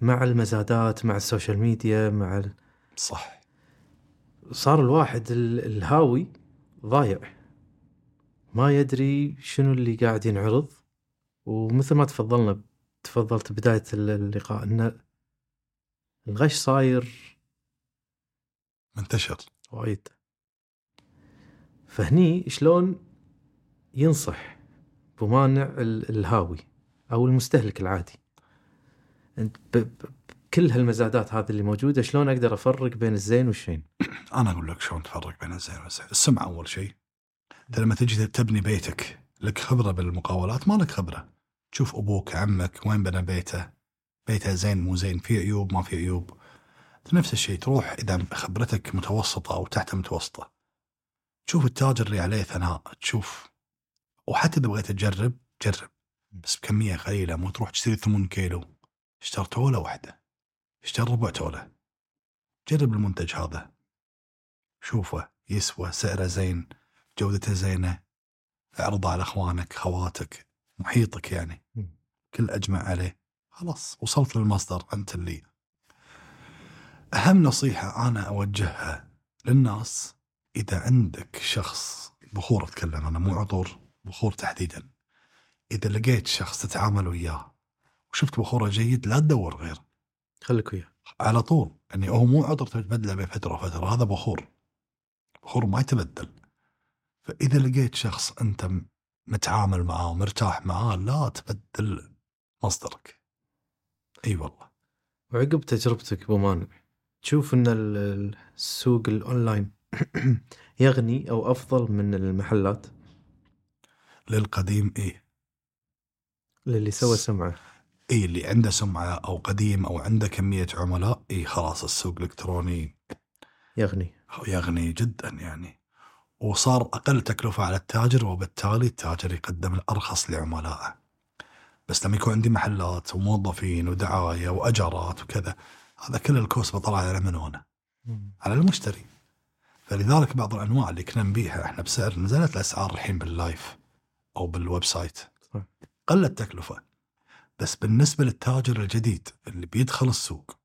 مع المزادات مع السوشيال ميديا مع ال... صح. صار الواحد ال- الهاوي ضايع. ما يدري شنو اللي قاعد ينعرض ومثل ما تفضلنا تفضلت بداية ال- اللقاء إن الغش صاير منتشر. وايد. فهني شلون ينصح بمانع ال- الهاوي أو المستهلك العادي؟ بكل هالمزادات هذه اللي موجودة شلون أقدر أفرق بين الزين والشين؟ أنا أقول لك شلون تفرق بين الزين والزين السمعه أول شيء أنت لما تجي تبني بيتك لك خبرة بالمقاولات؟ ما لك خبرة. تشوف أبوك عمك وين بنى بيته. بيته زين مو زين في عيوب ما في عيوب. نفس الشيء تروح إذا خبرتك متوسطة أو تحت المتوسطه تشوف التاجر اللي عليه ثناء. تشوف. وحتى إذا بغيت تجرب جرب. بس بكمية قليلة مو تروح تشتري 8 كيلو. اشتر توله واحدة اشتر ربع توله. جرب المنتج هذا. شوفه يسوى سعره زين جودته زينة اعرضه على اخوانك خواتك محيطك يعني. كل اجمع عليه. خلاص وصلت للمصدر انت اللي. اهم نصيحة أنا اوجهها للناس اذا عندك شخص بخور اتكلم أنا مو عطور بخور تحديدا. اذا لقيت شخص تتعامل وياه وشفت بخوره جيد لا تدور غير. خليك وياه. على طول. يعني هو مو عطر تتبدله بين فترة وفترة هذا بخور. بخور ما يتبدل. فإذا لقيت شخص أنت متعامل معاه ومرتاح معاه لا تبدل مصدرك. إي والله. وعقب تجربتك أبو مانع تشوف إن ال- ال- السوق الأونلاين يغني أو أفضل من المحلات؟ للقديم إيه للي سوى سمعه. إي اللي عنده سمعة أو قديم أو عنده كمية عملاء إي خلاص السوق الإلكتروني يغني. يغني جدا يعني. وصار أقل تكلفة على التاجر وبالتالي التاجر يقدم الأرخص لعملائه. بس لما يكون عندي محلات وموظفين ودعاية وأجارات وكذا هذا كل ال cost بطلع على من هنا؟ على المشتري. فلذلك بعض الأنواع اللي كنا نبيعها إحنا بسعر نزلت الأسعار الحين بال live أو بال website. قلت تكلفة. بس بالنسبة للتاجر الجديد اللي بيدخل السوق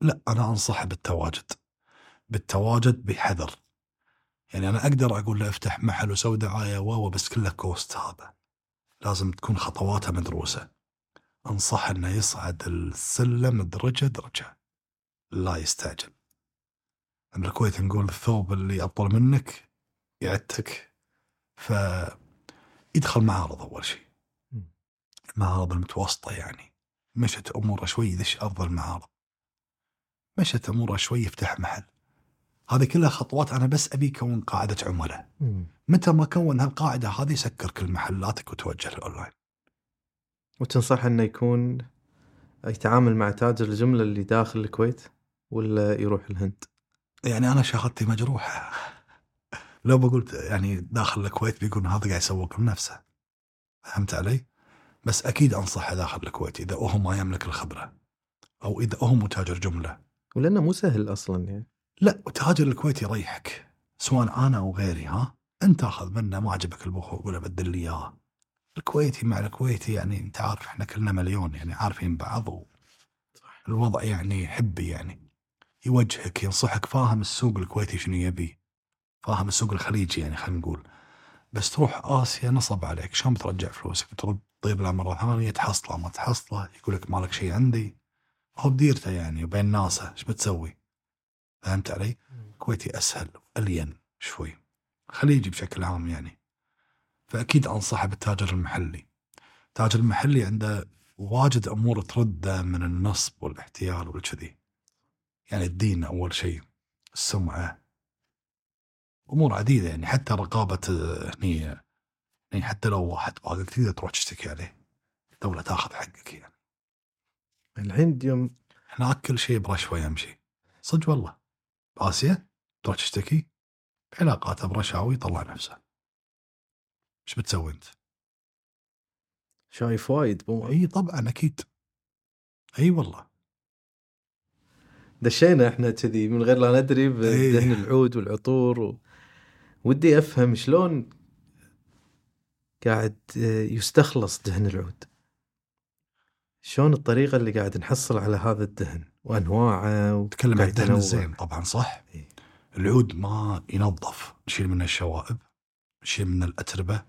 لا أنا أنصحه بالتواجد بالتواجد بحذر. يعني أنا أقدر أقول له افتح محل وسوي دعاية wow بس كله cost هذا. لازم تكون خطواتها مدروسة. أنصح إنه يصعد السلم درجة درجة. لا يستعجل. عند الكويت نقول الثوب اللي أبطل منك يعتك يدخل معارض أول شيء. المعارض المتوسطة يعني. مشت أموره شوي يدش أرض المعارض مشت أموره شوي يفتح محل. هذه كلها خطوات أنا بس أبي أكون قاعدة عملاء. متى ما كون هالقاعدة هذه سكر كل محلاتك وتوجه للأونلاين وتنصح إنه يكون يتعامل مع تاجر الجملة اللي داخل الكويت ولا يروح الهند؟ يعني أنا شهادتي مجروحة. لو بقول يعني داخل الكويت بيقول هذا قاعد يسوق لنفسه. فهمت علي؟ بس أكيد انصحه داخل الكويت إذا هو ما يملك الخبرة أو إذا هو متاجر جملة. ولأنه مو سهل أصلا يعني. لا تاجر الكويت يريحك سواء أنا أو غيري ها؟ أنت تاخذ منه ما عجبك البخور له بدل لي إياه. الكويتي مع الكويتي يعني أنت عارف إحنا كلنا مليون يعني عارفين بعض و... الوضع يعني حبي يعني. يوجهك ينصحك فاهم السوق الكويتي شنو يبي. فاهم السوق الخليجي يعني خلينا نقول. بس تروح آسيا نصب عليك. شلون بترجع فلوسك؟ بترد تطير له مرة ثانية تحصله ما تحصله يقول لك مالك شيء عندي. هو بديرته يعني وبين ناسه إيش بتسوي؟ فهمت علي؟ الكويتي أسهل ألين شوي. خليجي بشكل عام يعني. فأكيد أنصحه بالتاجر المحلي. التاجر المحلي عنده واجد أمور ترده من النصب والاحتيال والكذي. يعني الدين أول شيء السمعة. أمور عديدة يعني حتى رقابة آه، هني يعني حتى لو واحد باقك تقدر تروح تشتكي عليه الدولة تاخذ حقك يعني. الحين يوم هناك كل شيء برشوه يمشي. صدق والله. بآسيا تروح تشتكي بعلاقاته برشاوي يطلع نفسه. إيش بتسوي أنت؟ شايف وايد مو إي طبعا أكيد. إي والله. دشينا إحنا كذي من غير لا ندري. بدهن العود والعطور و... ودي أفهم شلون قاعد آه، يستخلص دهن العود شلون الطريقة اللي قاعد نحصل على هذا الدهن وأنواعه تكلم عن الدهن. الزين طبعا صح؟ إيه. العود ما ينظف نشيل منه الشوائب نشيل منه الأتربة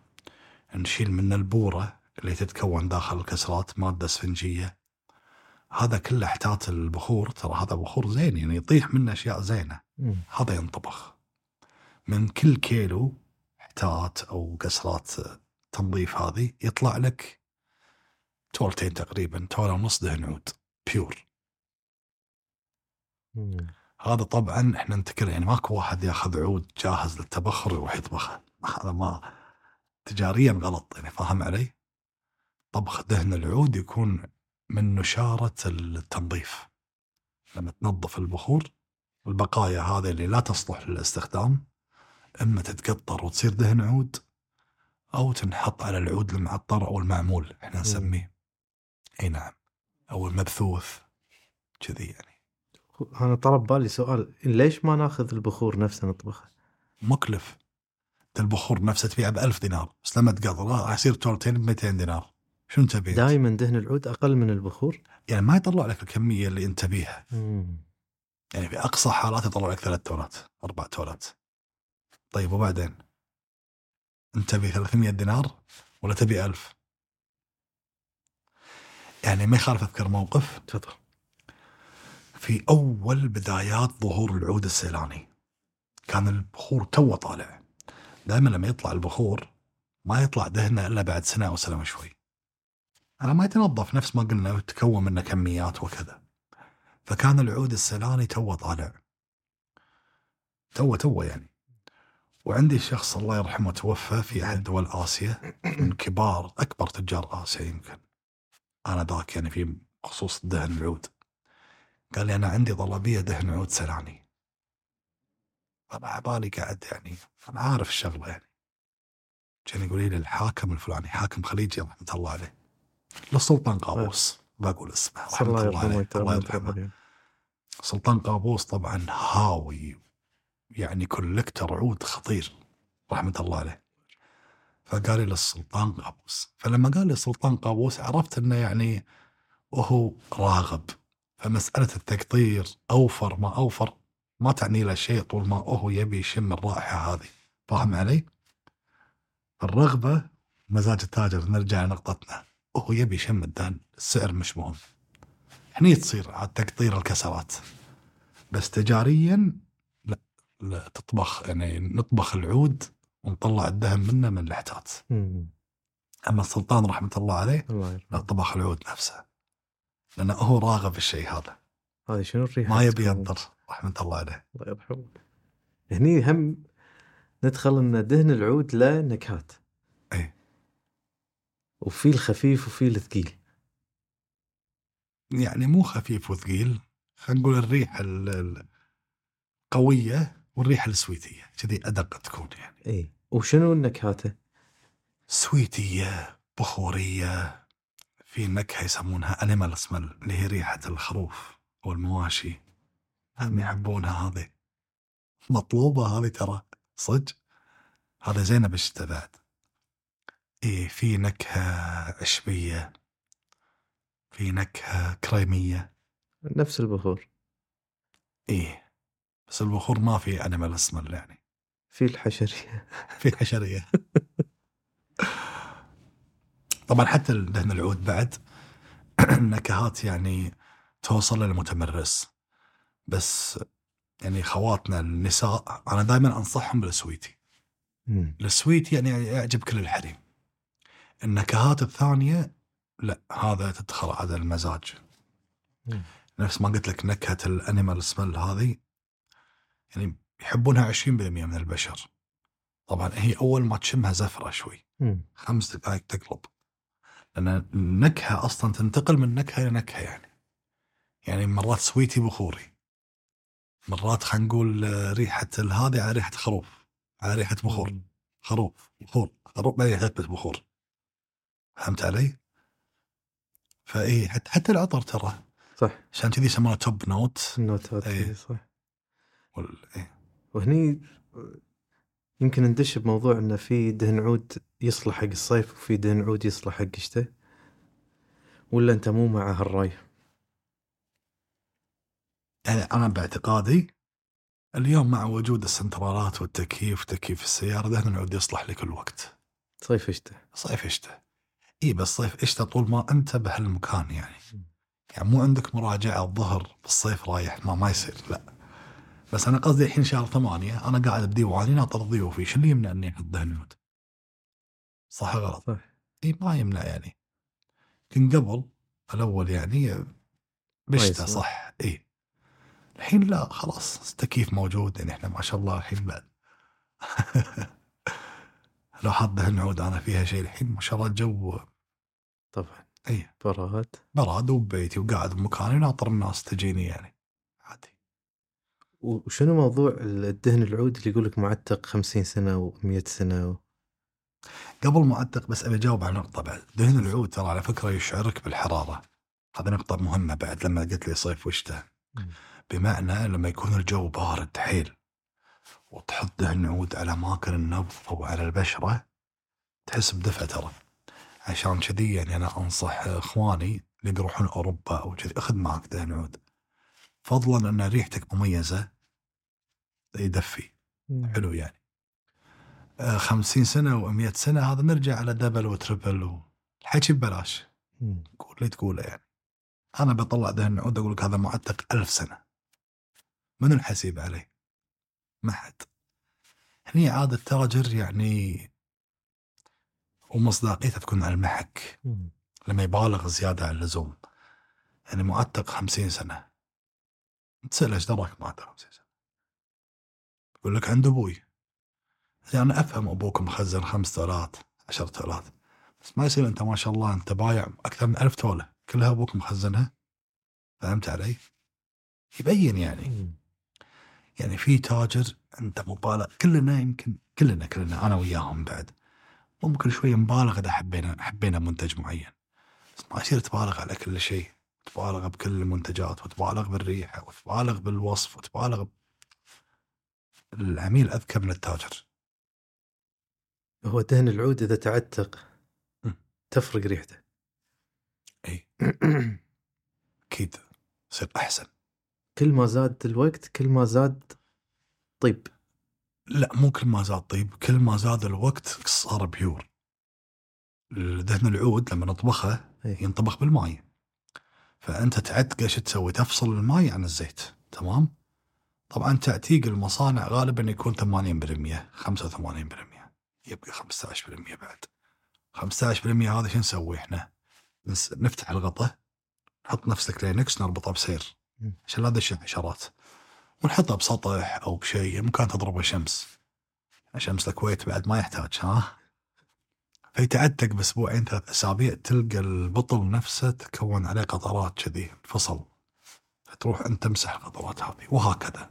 نشيل منه البورة اللي تتكون داخل الكسرات مادة اسفنجية هذا كله احتات البخور ترى هذا بخور زين يعني يطيح منه أشياء زينة مم. هذا ينطبخ من كل كيلو احتات أو كسرات تنظيف هذه يطلع لك تولتين تقريبا تولة ونص دهن عود بيور مم. هذا طبعا إحنا نتكلم يعني ماكو واحد ياخذ عود جاهز للتبخر ويروح يطبخه هذا ما تجاريا غلط يعني فاهم علي؟ طبخ دهن العود يكون من نشارة التنظيف لما تنظف البخور البقايا هذه اللي لا تصلح للاستخدام إما تتقطر وتصير دهن عود أو تنحط على العود المعطر أو المعمول إحنا نسميه. أي نعم. أو المبثوث. كذي يعني. أنا طرب بالي سؤال ليش ما ناخذ البخور نفسه نطبخه؟ مكلف. البخور نفسه تبيعه ب 1000 دينار. بس لما تقطره راح يصير تورتين ب 200 دينار. شنو تبي؟ دائما دهن العود أقل من البخور؟ يعني ما يطلع لك الكمية اللي أنت تبيها. مم. يعني في أقصى حالات يطلع لك ثلاث تونات أربع تونات طيب وبعدين؟ أنت تبي 300 دينار ولا تبي 1000 يعني ما يخالف أذكر موقف. تفضل. في أول بدايات ظهور العود السيلاني. كان البخور توه طالع. دائما لما يطلع البخور ما يطلع دهنه إلا بعد سنة أو سنة وشوي. أنا ما يتنظف نفس ما قلنا وتكون منه كميات وكذا. فكان العود السيلاني توه طالع. توه توه يعني. وعندي شخص الله يرحمه توفى في احد دول آسيا من كبار أكبر تجار آسيا يمكن. أنا ذاك يعني في خصوص دهن العود قال لي أنا عندي طلبيه دهن عود سيلاني أنا عبالي قاعد يعني أنا عارف الشغلة يعني. كان يقول لي الحاكم الفلاني حاكم خليجي رحمة الله عليه. للسلطان قابوس. بقول اسمه الله رحمة الله عليه الله يرحمه. سلطان قابوس طبعا هاوي. يعني كولكتر عود خطير رحمة الله عليه. فقال لي للسلطان قابوس. فلما قال لي السلطان قابوس عرفت إنه يعني وهو راغب. فمسألة التقطير أوفر ما أوفر ما تعني له شيء طول ما هو يبي يشم الرائحة هذه. فاهم علي؟ الرغبة مزاج التاجر. نرجع لنقطتنا. هو يبي يشم الدهن. السعر مش مهم. هني تصير عاد تقطير الكسرات. بس تجاريا تطبخ يعني نطبخ العود ونطلع الدهن منه من الاحتات مم. أما السلطان رحمة الله عليه الله لا طبخ العود نفسه لأنه هو راغب في الشيء هذا. هذه شنو الريحة ما يبي؟ ينطر رحمة الله عليه. الله يرحمه. هني هم ندخل إن دهن العود له نكهات. أي. وفي الخفيف وفي الثقيل يعني مو خفيف وثقيل خلينا نقول الريحة ال- ال- قوية والريحة السويتية كذي أدق تكون يعني. اي وشنو نكهاته؟ سويتية بخورية في نكهة يسمونها أنيمال سمل اللي هي ريحة الخروف والمواشي. هم يحبونها هذه مطلوبة هذه ترى. صدق. هذا زينه بالشتاء بعد إيه في نكهة عشبية. في نكهة كريمية. نفس البخور. إيه. بس البخور ما في انيمال سمل يعني. في الحشرية. في حشريه طبعا حتى دهن العود بعد نكهات يعني توصل للمتمرس. بس يعني خواتنا النساء أنا دائما أنصحهم بالسويتي. السويتي يعني يعجب كل الحريم. النكهات الثانية لا هذا تدخل على المزاج. مم. نفس ما قلت لك نكهة الانيمال سمل هذه يعني يحبونها 20% من البشر. طبعا هي أول ما تشمها زفرة شوي. مم. خمس دقائق تقلب. لأن النكهه أصلا تنتقل من نكهة إلى نكهة يعني. يعني مرات سويتي بخوري. مرات خلينا نقول ريحة هذه على ريحة خروف. على ريحة بخور. خروف. بخور. خروف ما ريحه بخور. فهمت علي؟ فإيه حتى حتى العطر ترى. صح. عشان كذي يسمونه top note إيه. إيه، صح. وال... إيه. وهني يمكن ندش بموضوع إنه في دهن عود يصلح حق الصيف وفي دهن عود يصلح حق الشتاء ولا أنت مو مع هالرأي؟ يعني أنا باعتقادي اليوم مع وجود السنترالات والتكييف وتكييف السيارة دهن العود يصلح لكل وقت صيف شتاء صيف شتاء إي بس صيف شتاء طول ما أنت بهالمكان يعني. يعني مو عندك مراجعة الظهر بالصيف رايح ما ما يصير لا بس أنا قصدي الحين شهر ثمانية أنا قاعد بديواني ناطر ضيوفي شو اللي يمنع اني أحط دهن عود؟ صح غلط؟ صح. إي ما يمنع يعني. كان قبل الأول يعني يصير. صح إي. الحين لا خلاص التكييف موجود يعني إحنا ما شاء الله الحين بعد. لو حط دهن عود أنا فيها شيء الحين ما شاء الله الجو. طبعا. إي. براد. براد وببيتي وقاعد بمكاني ناطر الناس تجيني يعني. وشنو موضوع الدهن العود اللي يقول لك معتق 50 سنة و100 سنة و... قبل ما اعتق بس أبي أجاوب على نقطة بعد. دهن العود ترى على فكرة يشعرك بالحرارة. هذه نقطة مهمة بعد لما قلت لي صيف وشتاء. بمعنى لما يكون الجو بارد حيل وتحط دهن عود على اماكن النبض أو على البشرة تحس بدفء ترى. عشان كذي يعني أنا أنصح إخواني اللي بيروحون أوروبا أو كذي أخذ معك دهن عود. فضلا أن ريحتك مميزة. يدفي. حلو يعني. آه، خمسين سنة ومئة سنة هذا نرجع على دبل وتربل والحكي ببلاش. قول اللي تقوله يعني. أنا بطلع دهن عود أقول لك هذا معتق ألف سنة. منو الحسيب عليه؟ ما حد. هني عاد التاجر يعني ومصداقيته تكون على المحك. مم. لما يبالغ زيادة عن اللزوم. يعني معتق خمسين سنة. تسأل إيش دراك خمسين سنة يقول لك عند أبوي. يعني أنا أفهم أبوك مخزن خمس تولات عشر تولات بس ما يصير أنت ما شاء الله أنت بايع أكثر من ألف تولة. كلها أبوك مخزنها؟ فهمت علي؟ يبين يعني. يعني في تاجر انت مبالغ كلنا يمكن كلنا كلنا أنا وياهم بعد. ممكن شوية مبالغ إذا حبينا حبينا منتج معين. بس ما يصير تبالغ على كل شيء. تبالغ بكل المنتجات وتبالغ بالريحة وتبالغ بالوصف وتبالغ ب... العميل أذكى من التاجر. هو دهن العود إذا تعتق. تفرق ريحته. إي. أكيد يصير أحسن. كل ما زاد الوقت كل ما زاد طيب. لا مو كل ما زاد طيب كل ما زاد الوقت صار بيور. دهن العود لما نطبخه. ينطبخ بالماء فأنت تعتقه شو تسوي تفصل الماء عن الزيت تمام؟ طبعا تعتيق المصانع غالبا يكون 80% 85% يبقى 15% بعد. 15% هذا شو نسوي إحنا؟ نس- نفتح الغطاء نحط نفس الكلينكس نربطه بسير. عشان لا تدش الحشرات ونحطها بسطح أو بشيء مكان تضربه شمس. شمس الكويت بعد ما يحتاج ها؟ فيتعتق بأسبوعين ثلاث أسابيع تلقى البطل نفسه تكون عليه قطرات كذي انفصل فتروح أنت تمسح القطرات هذه وهكذا.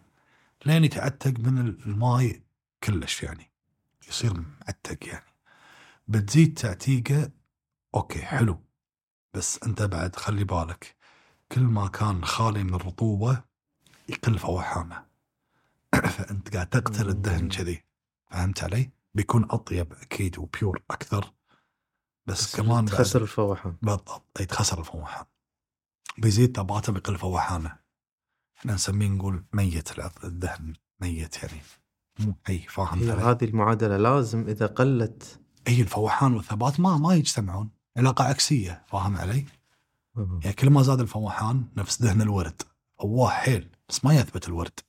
لين يتعتق من الماي كلش يعني يصير معتق يعني. بتزيد تعتيقه okay حلو. بس أنت بعد خلي بالك كل ما كان خالي من الرطوبة يقل فوحانه فأنت قاعد تقتل الدهن كذي. فهمت علي؟ بيكون أطيب أكيد و pure أكثر بس, كمان بعد- تخسر الفواحة. بالضبط يتخسر الفوحان بيزيد ثباته بيقل فوحانه إحنا نسميه نقول ميت الدهن ميت يعني. مو حي فاهم؟ هذه المعادلة لازم إذا قلت إي الفوحان والثبات ما ما يجتمعون. علاقة عكسية فاهم علي؟ يعني كل ما زاد الفوحان نفس دهن الورد. فواح حيل بس ما يثبت الورد.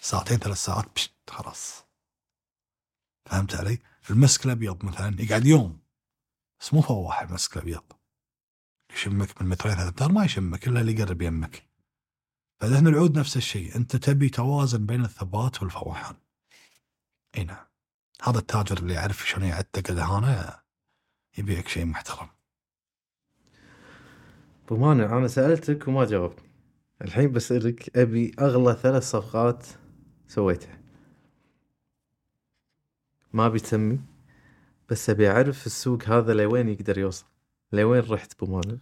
ساعتين ثلاث ساعات بشت خلاص. فهمت علي؟ المسك الأبيض مثلا يقعد يوم. بس مو فواح المسك الأبيض. يشمك من مترين ثلاث امتار ما يشمك إلا اللي يقرب يمك. فدهن العود نفس الشيء. أنت تبي توازن بين الثبات والفوحان إي نعم. هذا التاجر اللي يعرف شلون يعتق دهانه يبيعك شيء محترم. أبو مانع أنا سألتك وما جاوبتني. الحين بسالك أبي أغلى ثلاث صفقات سويتها. ما ابي تسمي بس أبي أعرف السوق هذا لوين يقدر يوصل؟ لوين رحت أبو مانع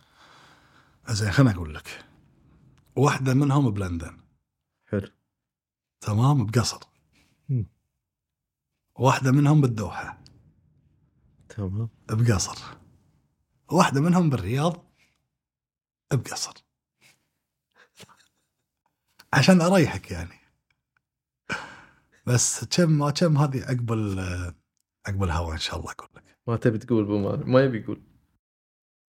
زين خليني أقول لك. واحدة منهم بلندن. حلو. تمام بقصر. مم. واحدة منهم بالدوحة. تمام. بقصر. واحدة منهم بالرياض بقصر. عشان أريحك يعني. بس كم ما كم هذه عقب عقب الهوا إن شاء الله أقول لك. ما تبي تقول أبو مانع ما يبي يقول.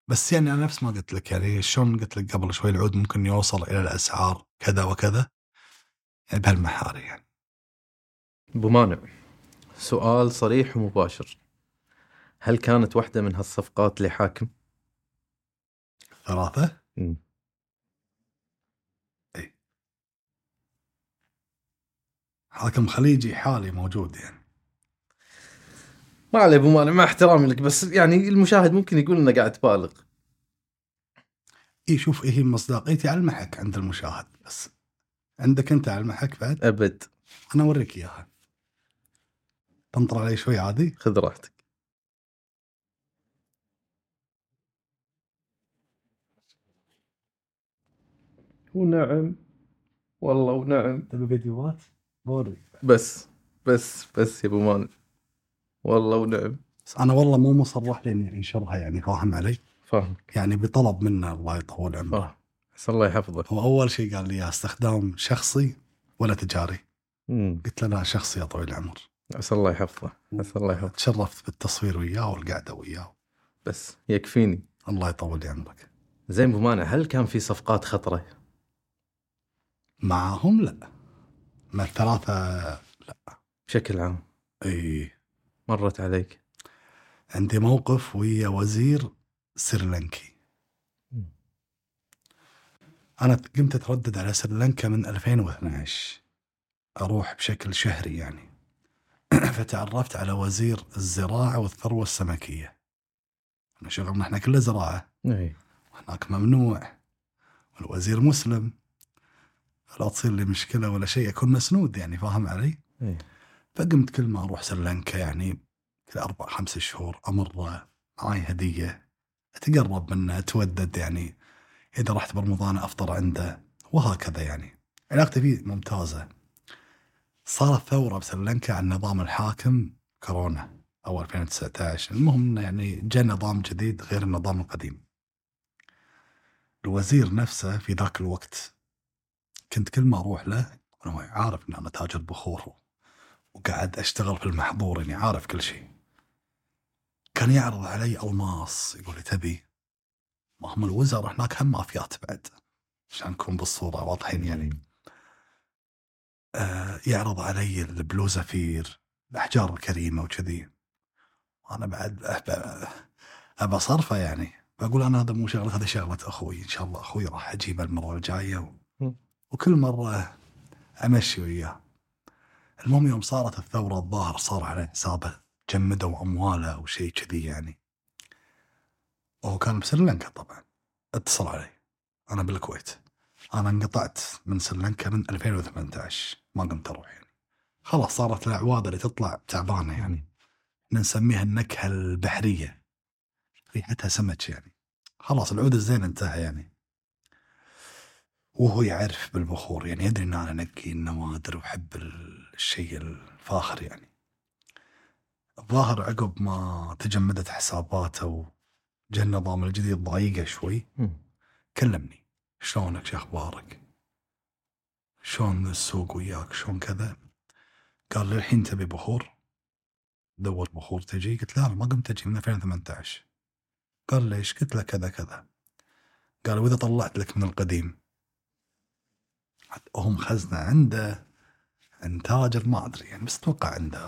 بس يعني أنا نفس ما قلت لك يعني شلون قلت لك قبل شوي العود ممكن يوصل إلى الأسعار كذا وكذا؟ يعني بهالمحاري يعني. أبو مانع سؤال صريح ومباشر. هل كانت واحدة من هالصفقات لحاكم؟ ثلاثة؟ مم. حاكم خليجي حالي موجود يعني. ما عليه أبو مانع مع احترامي لك بس يعني المشاهد ممكن يقول إنه قاعد تبالغ إي شوف إيه هي مصداقيتي على المحك عند المشاهد بس عندك أنت على المحك بعد؟ أبد. أنا أوريك إياها. تنطر علي شوي عادي؟ خذ راحتك. ونعم والله ونعم تبي فيديوهات؟ بس بس بس يا أبو مانع والله ونعم. بس أنا والله مو مصرح لي إني انشرها يعني فاهم علي؟ فاهمك. يعني بطلب منه الله يطول عمره. فاهم. الله يحفظه. هو أول شيء قال لي استخدام شخصي ولا تجاري. مم. قلت له لا شخصي يا طويل العمر. عسى الله يحفظه. عسى الله يحفظه. تشرفت بالتصوير وياه والقعدة وياه. بس يكفيني. الله يطول لي عمرك. زين أبو مانع هل كان في صفقات خطرة؟ معاهم لا. مع الثلاثة بشكل عام. إي. مرت عليك. عندي موقف ويا وزير سريلانكي. أنا قمت أتردد على سريلانكا من 2012 أروح بشكل شهري يعني. فتعرفت على وزير الزراعة والثروة السمكية. إحنا شغلنا إحنا كله زراعة. اي وهناك ممنوع. والوزير مسلم. لا تصير لي مشكلة ولا شيء أكون مسنود يعني فاهم علي؟ اي فقمت كل ما أروح سريلانكا يعني كل أربع خمس شهور أمر معاي هدية أتقرب منه اتودد يعني إذا رحت برمضان أفطر عنده وهكذا يعني. علاقتي فيه ممتازة. صارت ثورة بسريلانكا عن نظام الحاكم كورونا أو 2019 المهم يعني جاء نظام جديد غير النظام القديم. الوزير نفسه في ذاك الوقت كنت كل ما أروح له أنا عارف إن أنا تاجر بخور وقاعد أشتغل في المحظور يعني عارف كل شيء. كان يعرض علي الماس يقول لي تبي؟ ما هم الوزراء هناك هم مافيات بعد عشان نكون بالصورة واضحين يعني. آه يعرض علي البلوزفير الأحجار الكريمة وكذي. أنا بعد أبى صرفه يعني. بقول أنا هذا مو شغلة هذا شغلة أخوي إن شاء الله أخوي راح أجيبه المرة الجاية. وكل مرة أمشي وياه. المهم يوم صارت الثورة الظاهر صار على حسابه جمدوا امواله وشيء كذي يعني. وهو كان بسريلانكا طبعا. اتصل علي. أنا بالكويت. أنا انقطعت من سريلانكا من 2018 ما قمت أروح يعني. خلاص صارت الأعواد اللي تطلع تعبانة يعني. نسميها النكهة البحرية. ريحتها سمك يعني. خلاص العود الزين انتهى يعني. وهو يعرف بالبخور. يعني يدري إن أنا انقي النوادر وأحب الشيء الفاخر يعني. الظاهر عقب ما تجمدت حساباته وجا النظام الجديد ضايقه شوي. كلمني. شلونك شو أخبارك؟ شلون السوق وياك؟ شلون كذا؟ قال لي الحين تبي بخور؟ دور بخور تجي؟ قلت لا ما قمت أجي من 2018 قال ليش قلت له كذا كذا. قال وإذا طلعت لك من القديم؟ حتى هو مخزنه عنده عند تاجر ما أدري يعني بس أتوقع عنده.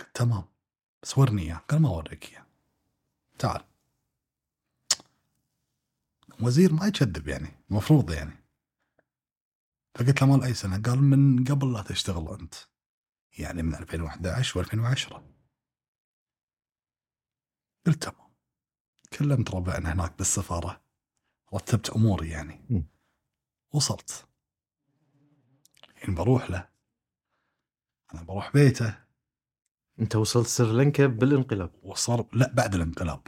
قلت تمام بس ورني إياه قال ما أوريك إياه. تعال. وزير ما يكذب يعني المفروض يعني. فقلت له مال أي سنة؟ قال من قبل لا تشتغل أنت. يعني من 2011 و2010 قلت تمام. كلمت ربعنا هناك بالسفارة. رتبت أموري يعني. وصلت. الحين بروح له. أنا بروح بيته. أنت وصلت سريلانكا بالانقلاب. وصار لا بعد الانقلاب.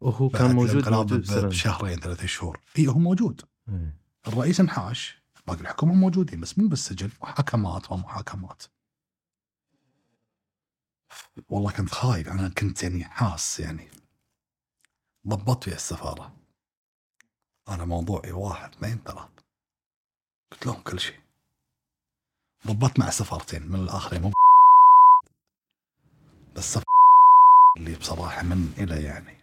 وهو بعد كان موجود موجود. بشهرين ثلاثة شهور. اي هو موجود. إيه. الرئيس انحاش. باقي الحكومة موجودين بس مو بالسجن. محاكمات ومحاكمات والله كنت خايف. أنا كنت يعني حاس يعني. ضبطت ويا السفارة. أنا موضوعي واحد اثنين ثلاث قلت لهم كل شيء. ضبطت مع سفارتين من الآخرين مو بس اللي بصراحة من إلى يعني.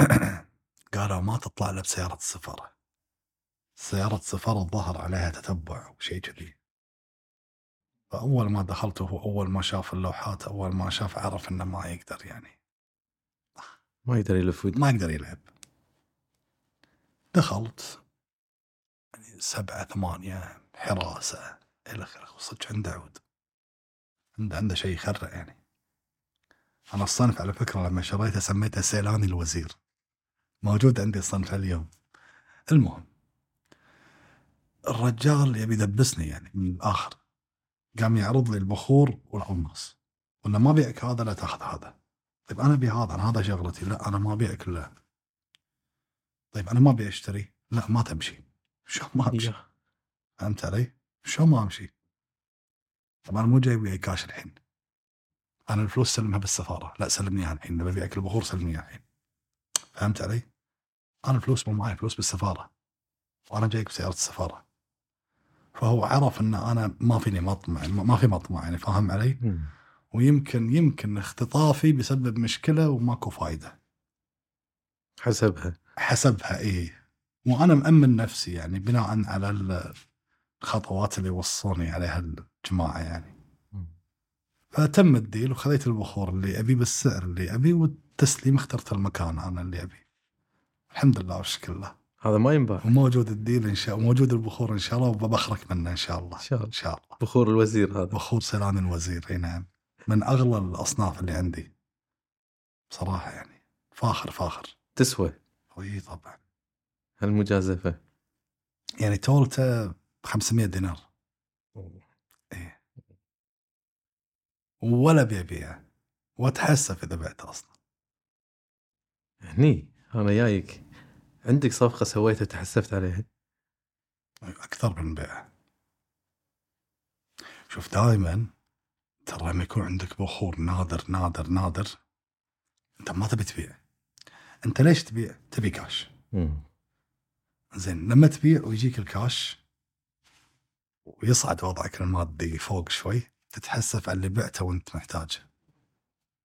قالوا ما تطلع إلا بسيارة السفارة. سيارة سفارة الظهر عليها تتبع أو شيء كذي فأول ما دخلت وهو أول ما شاف اللوحات أول ما شاف عرف إنه ما يقدر يعني. ما يقدر يلف ما يقدر يلعب. دخلت. سبعة ثمانية حراسة إلى آخره. وصدق عنده عود عنده عنده شيء يخرع يعني. أنا الصنف على فكرة لما شريته سميته سيلاني الوزير. موجود عندي الصنف اليوم. المهم الرجال يبي يدبسني يعني من الآخر. قام يعرض لي البخور والقماص ولا ما بيعك هذا لا تأخذ هذا. طيب أنا أبي هذا أنا هذا شغلتي. لا أنا ما أبيعك لا. طيب أنا ما أبي أشتري. لا ما تمشي. شو ما أمشي. فهمت علي؟ شو ما أمشي؟ طب أنا مو جايب وياي كاش الحين. أنا الفلوس سلمها بالسفارة. لا سلمني اياها الحين. لما ابيعك البخور سلمني اياها الحين. فهمت علي؟ أنا الفلوس مو معي فلوس بالسفارة. وأنا جايك بسيارة السفارة. فهو عرف إن أنا ما فيني مطمع. ما في مطمع يعني فاهم علي؟ ويمكن يمكن اختطافي بيسبب مشكلة وماكو فايدة. حسبها. حسبها إيه. وأنا مأمن نفسي يعني بناء على الخطوات اللي وصوني عليها الجماعة يعني. فتم الديل وخذيت البخور اللي ابيه بالسعر اللي ابيه والتسليم اخترت المكان أنا اللي ابيه الحمد لله والشكر لله هذا ما ينباع. وموجود الديل إن شاء الله وموجود البخور إن شاء الله وببخرك منه إن شاء الله. إن شاء الله. إن شاء الله. بخور الوزير هذا. بخور سيلان الوزير إي نعم. من أغلى الأصناف اللي عندي. بصراحة يعني فاخر فاخر. تسوى. إي طبعا. هالمجازفة. يعني تولته ب 500 دينار إيه. ولا بيبيع وأتحسف إذا بعته أصلا. هني أنا جايك. عندك صفقة سويتها تحسفت عليها؟ أكثر من بيع. شوف دائما ترى لما يكون عندك بخور نادر نادر نادر أنت ما تبي تبيع. أنت ليش تبيع؟ تبي كاش. زين لما تبيع ويجيك الكاش ويصعد وضعك المادي فوق شوي تتحسف على اللي بعته وانت محتاجه.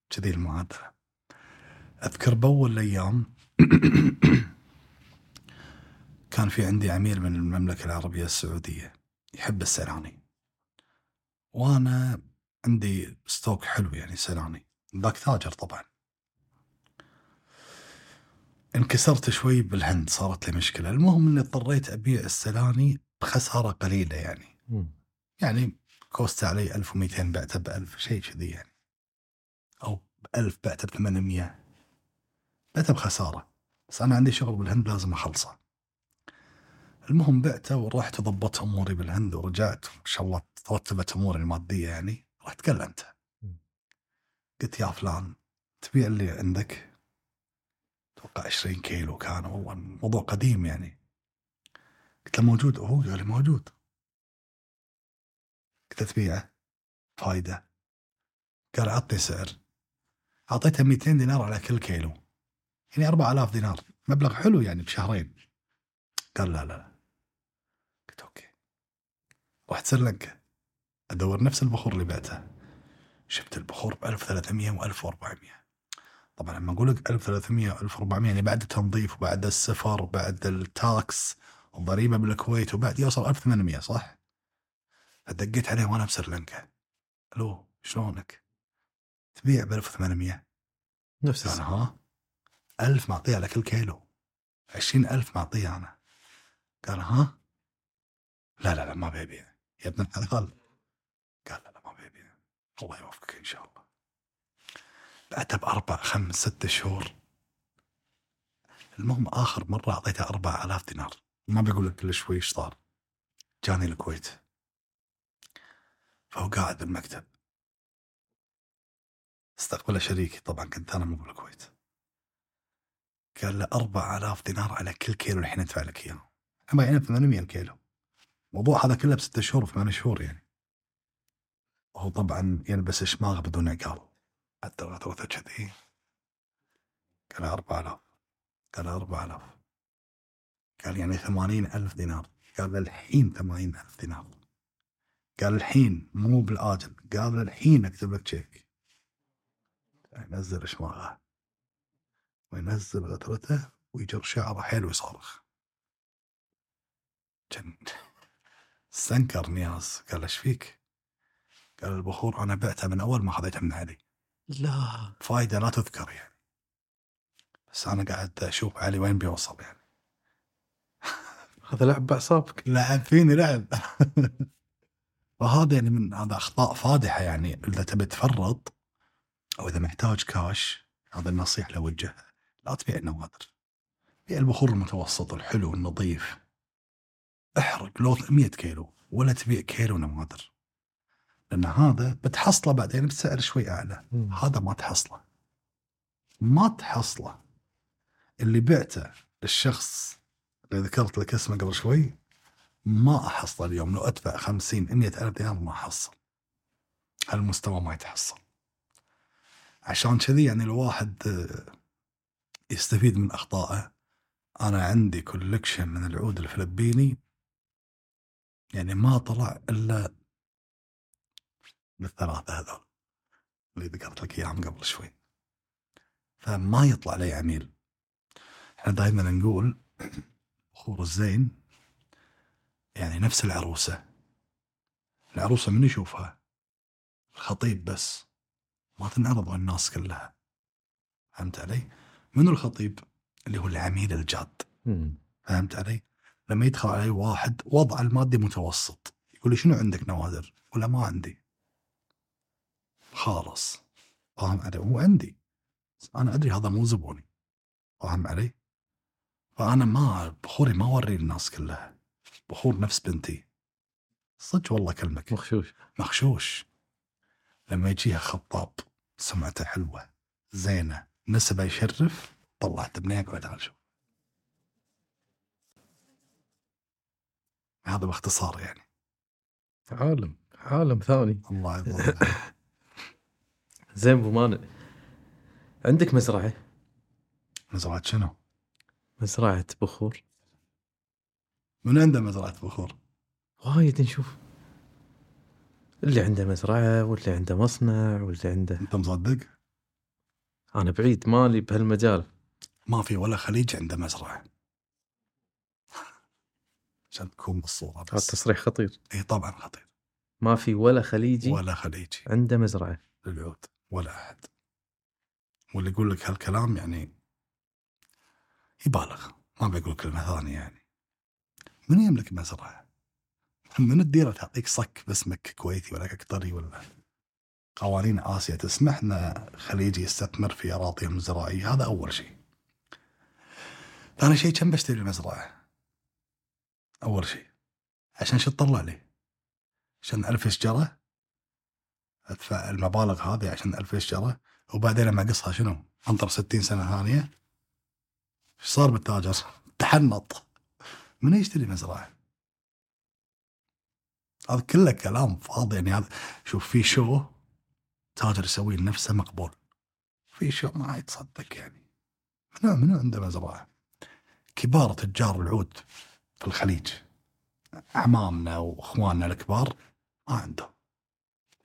كذي المعادلة. أذكر بأول الأيام كان في عندي عميل من المملكة العربية السعودية يحب السيلاني وأنا عندي stock حلو يعني سيلاني ذاك تاجر طبعا. انكسرت شوي بالهند صارت لي مشكلة. المهم إني اضطريت أبيع السيلاني بخسارة قليلة يعني. مم. يعني cost علي 1200 بعته ب 1000 شيء كذي يعني. أو ب 1000 بعته ب 800 بعته بخسارة. بس أنا عندي شغل بالهند لازم أخلصه. المهم بعته ورحت وضبطت أموري بالهند ورجعت. ما شاء الله ترتبت أموري المادية يعني. رحت كلمته. قلت يا فلان تبيع اللي عندك؟ أتوقع 20 كيلو كان والله الموضوع قديم يعني. قلت له موجود. هو قال لي موجود. قلت له تبيعه؟ فايدة. قال عطني سعر. أعطيته 200 دينار على كل كيلو. يعني 4000 دينار. مبلغ حلو يعني بشهرين. قال لا لا قلت okay. رحت سريلانكا أدور نفس البخور اللي بعته. شفت البخور ب 1300 و 1400 طبعا لما أقول لك 1300 و 1400 يعني بعد التنظيف وبعد السفر وبعد ال tax والضريبه بالكويت وبعد يوصل 1800 صح؟ فدقيت عليه وأنا بسريلانكا ألو شلونك؟ تبيع ب 1800 نفس السعر. ها؟ 1000 معطية على كل كيلو. 20000 معطية أنا. قال ها؟ لا لا لا ما بيبيع. يا ابن الحلال قال لا لا ما بيبيع. الله يوفقك إن شاء الله. بعدها باربع خمس ست شهور. المهم آخر مرة أعطيته 4000 دينار. ما بقول لك كل شوي إيش صار. جاني الكويت. فهو قاعد بالمكتب. استقبله شريكي. طبعا كنت أنا مو بالكويت. قال له 4000 دينار على كل كيلو الحين ادفع لك إياه. أما يعني 800 الكيلو الموضوع هذا كله بستة شهور وثمان شهور يعني. وهو طبعا يلبس شماغ بدون عقال حتى غثوته كذي قال 4000 قال 4000 قال يعني 80 ألف دينار. قال الحين 80 ألف دينار. قال الحين مو بالآجل. قال الحين أكتب لك تشيك ينزل شماغه وينزل غترته ويجر شعره حيل ويصارخ كان استنكر نياس قال إيش فيك؟ قال البخور أنا بعته من أول ما خذيته من علي. لا. فايدة لا تذكر يعني. بس أنا قاعد أشوف علي وين بيوصل يعني. هذا لعب بأعصابك. لعب فيني لعب. فهذا يعني من هذا أخطاء فادحة يعني. إذا تبي تفرط أو إذا محتاج كاش هذا النصيحة اللي اوجهها لا تبيع النوادر. بيع البخور المتوسط الحلو النظيف احرق لو 100 كيلو ولا تبيع كيلو نوادر. لأن هذا بتحصله بعدين بسعر شوي أعلى. مم. هذا ما تحصله. ما تحصله. اللي بعته للشخص اللي ذكرت لك اسمه قبل شوي ما أحصله اليوم. لو أدفع 50 100 ألف دينار ما أحصل. هالمستوى ما يتحصل. عشان كذي يعني الواحد آه، يستفيد من أخطائه. أنا عندي كولكشن من العود الفلبيني. يعني ما طلع إلا بالثلاثه هذول اللي ذكرت لك إياهم قبل شوي فما يطلع لي عميل إحنا دائما نقول بخور الزين يعني نفس العروسة العروسة من يشوفها الخطيب بس ما تنعرض على الناس كلها فهمت علي؟ منو الخطيب؟ اللي هو العميل الجاد. فهمت علي؟ لما يدخل علي واحد وضعه المادي متوسط يقول لي شنو عندك نوادر؟ ولا ما عندي خالص. فاهم علي؟ هو عندي. أنا أدري هذا مو زبوني. فاهم علي؟ فأنا ما بخوري ما أوري الناس كلها. بخور نفس بنتي. صدق والله كلمك. مخشوش. مخشوش. لما يجيها خطاب سمعته حلوة زينة نسبة يشرف طلعت ابني أقعد تعال شوف هذا باختصار يعني. عالم عالم ثاني. الله يضل زين أبو مانع عندك مزرعة؟ مزرعة شنو؟ مزرعة بخور. من عنده مزرعة بخور؟ وايد نشوف. اللي عنده مزرعة واللي عنده مصنع واللي عنده. أنت مصدق؟ أنا بعيد مالي بهالمجال. ما في ولا خليج عنده مزرعة. عشان تكون بالصورة هذا بس تصريح خطير. اي طبعا خطير. ما في ولا خليجي ولا خليجي. عنده مزرعة. للعود. ولا أحد واللي يقول لك هالكلام يعني يبالغ ما بيقول كلمة ثانية يعني من يملك مزرعة؟ من الديرة تعطيك صك باسمك كويتي ولا قطري ولا قوانين آسيا تسمح إن خليجي يستثمر في اراضيهم الزراعيه هذا أول شيء. ثاني شيء كم بشتري المزرعة؟ أول شيء عشان شو تطلع لي؟ عشان ألف شجرة ادفع المبالغ هذه عشان ألف شجره وبعدين لما اقصها شنو؟ انطر 60 سنة ثانية إيش صار بالتاجر؟ تحنط من يشتري مزرعة؟ هذا كله كلام فاضي يعني هذا شوف في شو تاجر يسوي لنفسه مقبول في شو ما يتصدق يعني منو منو عنده مزرعة؟ كبار تجار العود في الخليج أعمامنا وإخواننا الكبار ما عندهم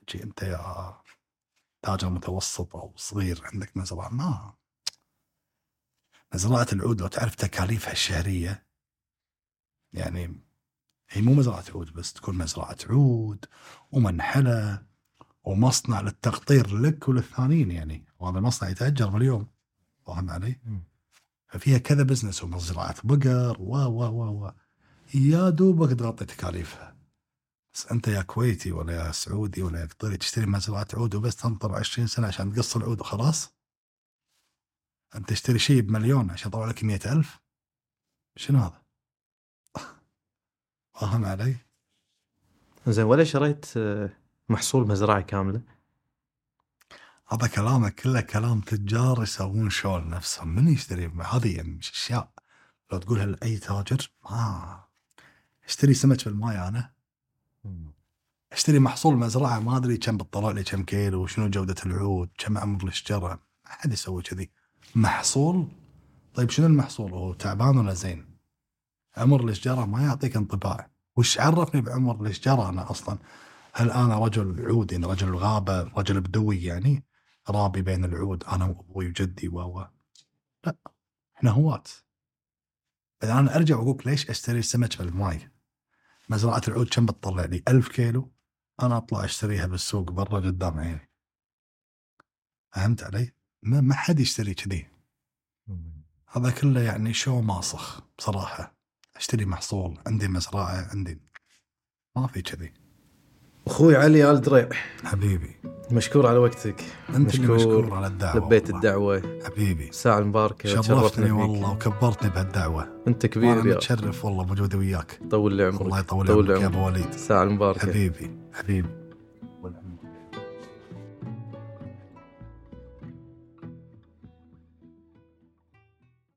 تجي انت يا تاجر متوسط أو صغير عندك مزرعه ما مزرعه العود لو تعرف تكاليفها الشهرية يعني هي مو مزرعه عود بس تكون مزرعه عود ومنحله ومصنع للتقطير لك وللثانيين يعني وهذا المصنع يتأجر باليوم فاهم علي؟ ففيها كذا بزنس ومزرعه بقر و و و و يا دوبك تغطي تكاليفها بس أنت يا كويتي ولا يا سعودي ولا يا قطري تشتري مزرعه عود وبس تنطر 20 سنة عشان تقص العود وخلاص؟ أنت تشتري شيء بمليون عشان يطلع لك مئة ألف؟ شنو هذا؟ فاهم علي؟ زين ولا شريت آه، محصول مزرعة كاملة؟ هذا كلامك كله كلام تجار يسوون شغل نفسهم. من يشتري؟ هذه يعني مش أشياء. لو تقولها لأي تاجر ما. اشتري سمك بالماي أنا. أشتري محصول مزرعة ما أدري كم بتطلع لي كم كيلو وشنو جودة العود كم عمر الشجره ما حد يسوي كذي. محصول؟ طيب شنو المحصول؟ هو تعبان ولا زين؟ عمر الاشجاره ما يعطيك انطباع. وش عرفني بعمر الاشجاره أنا أصلا؟ هل أنا رجل عود يعني رجل غابة رجل بدوي يعني؟ رابي بين العود أنا وأبوي وجدي و لا إحنا هواة. أنا أرجع وأقول ليش أشتري سمك بالماي؟ مزرعة العود كم بتطلع لي؟ 1000 كيلو. أنا أطلع أشتريها بالسوق برا قدام عيني. فهمت علي؟ ما, ما حد يشتري كذي. هذا كله يعني شو ماسخ بصراحة. أشتري محصول عندي مزرعة عندي ما في كذي. أخوي علي ال دريع حبيبي. مشكور على وقتك. أنت مشكور. مشكور على الدعوة. لبيت والله. الدعوة. حبيبي. الساعة المباركه شرفتني والله وكبرتني بهالدعوة. أنت كبير يا. متشرف والله بوجودي وياك. طول لي عمرك. الله يطول طول عمرك يا. أبو وليد. الساعة المباركه حبيبي. حبيبي.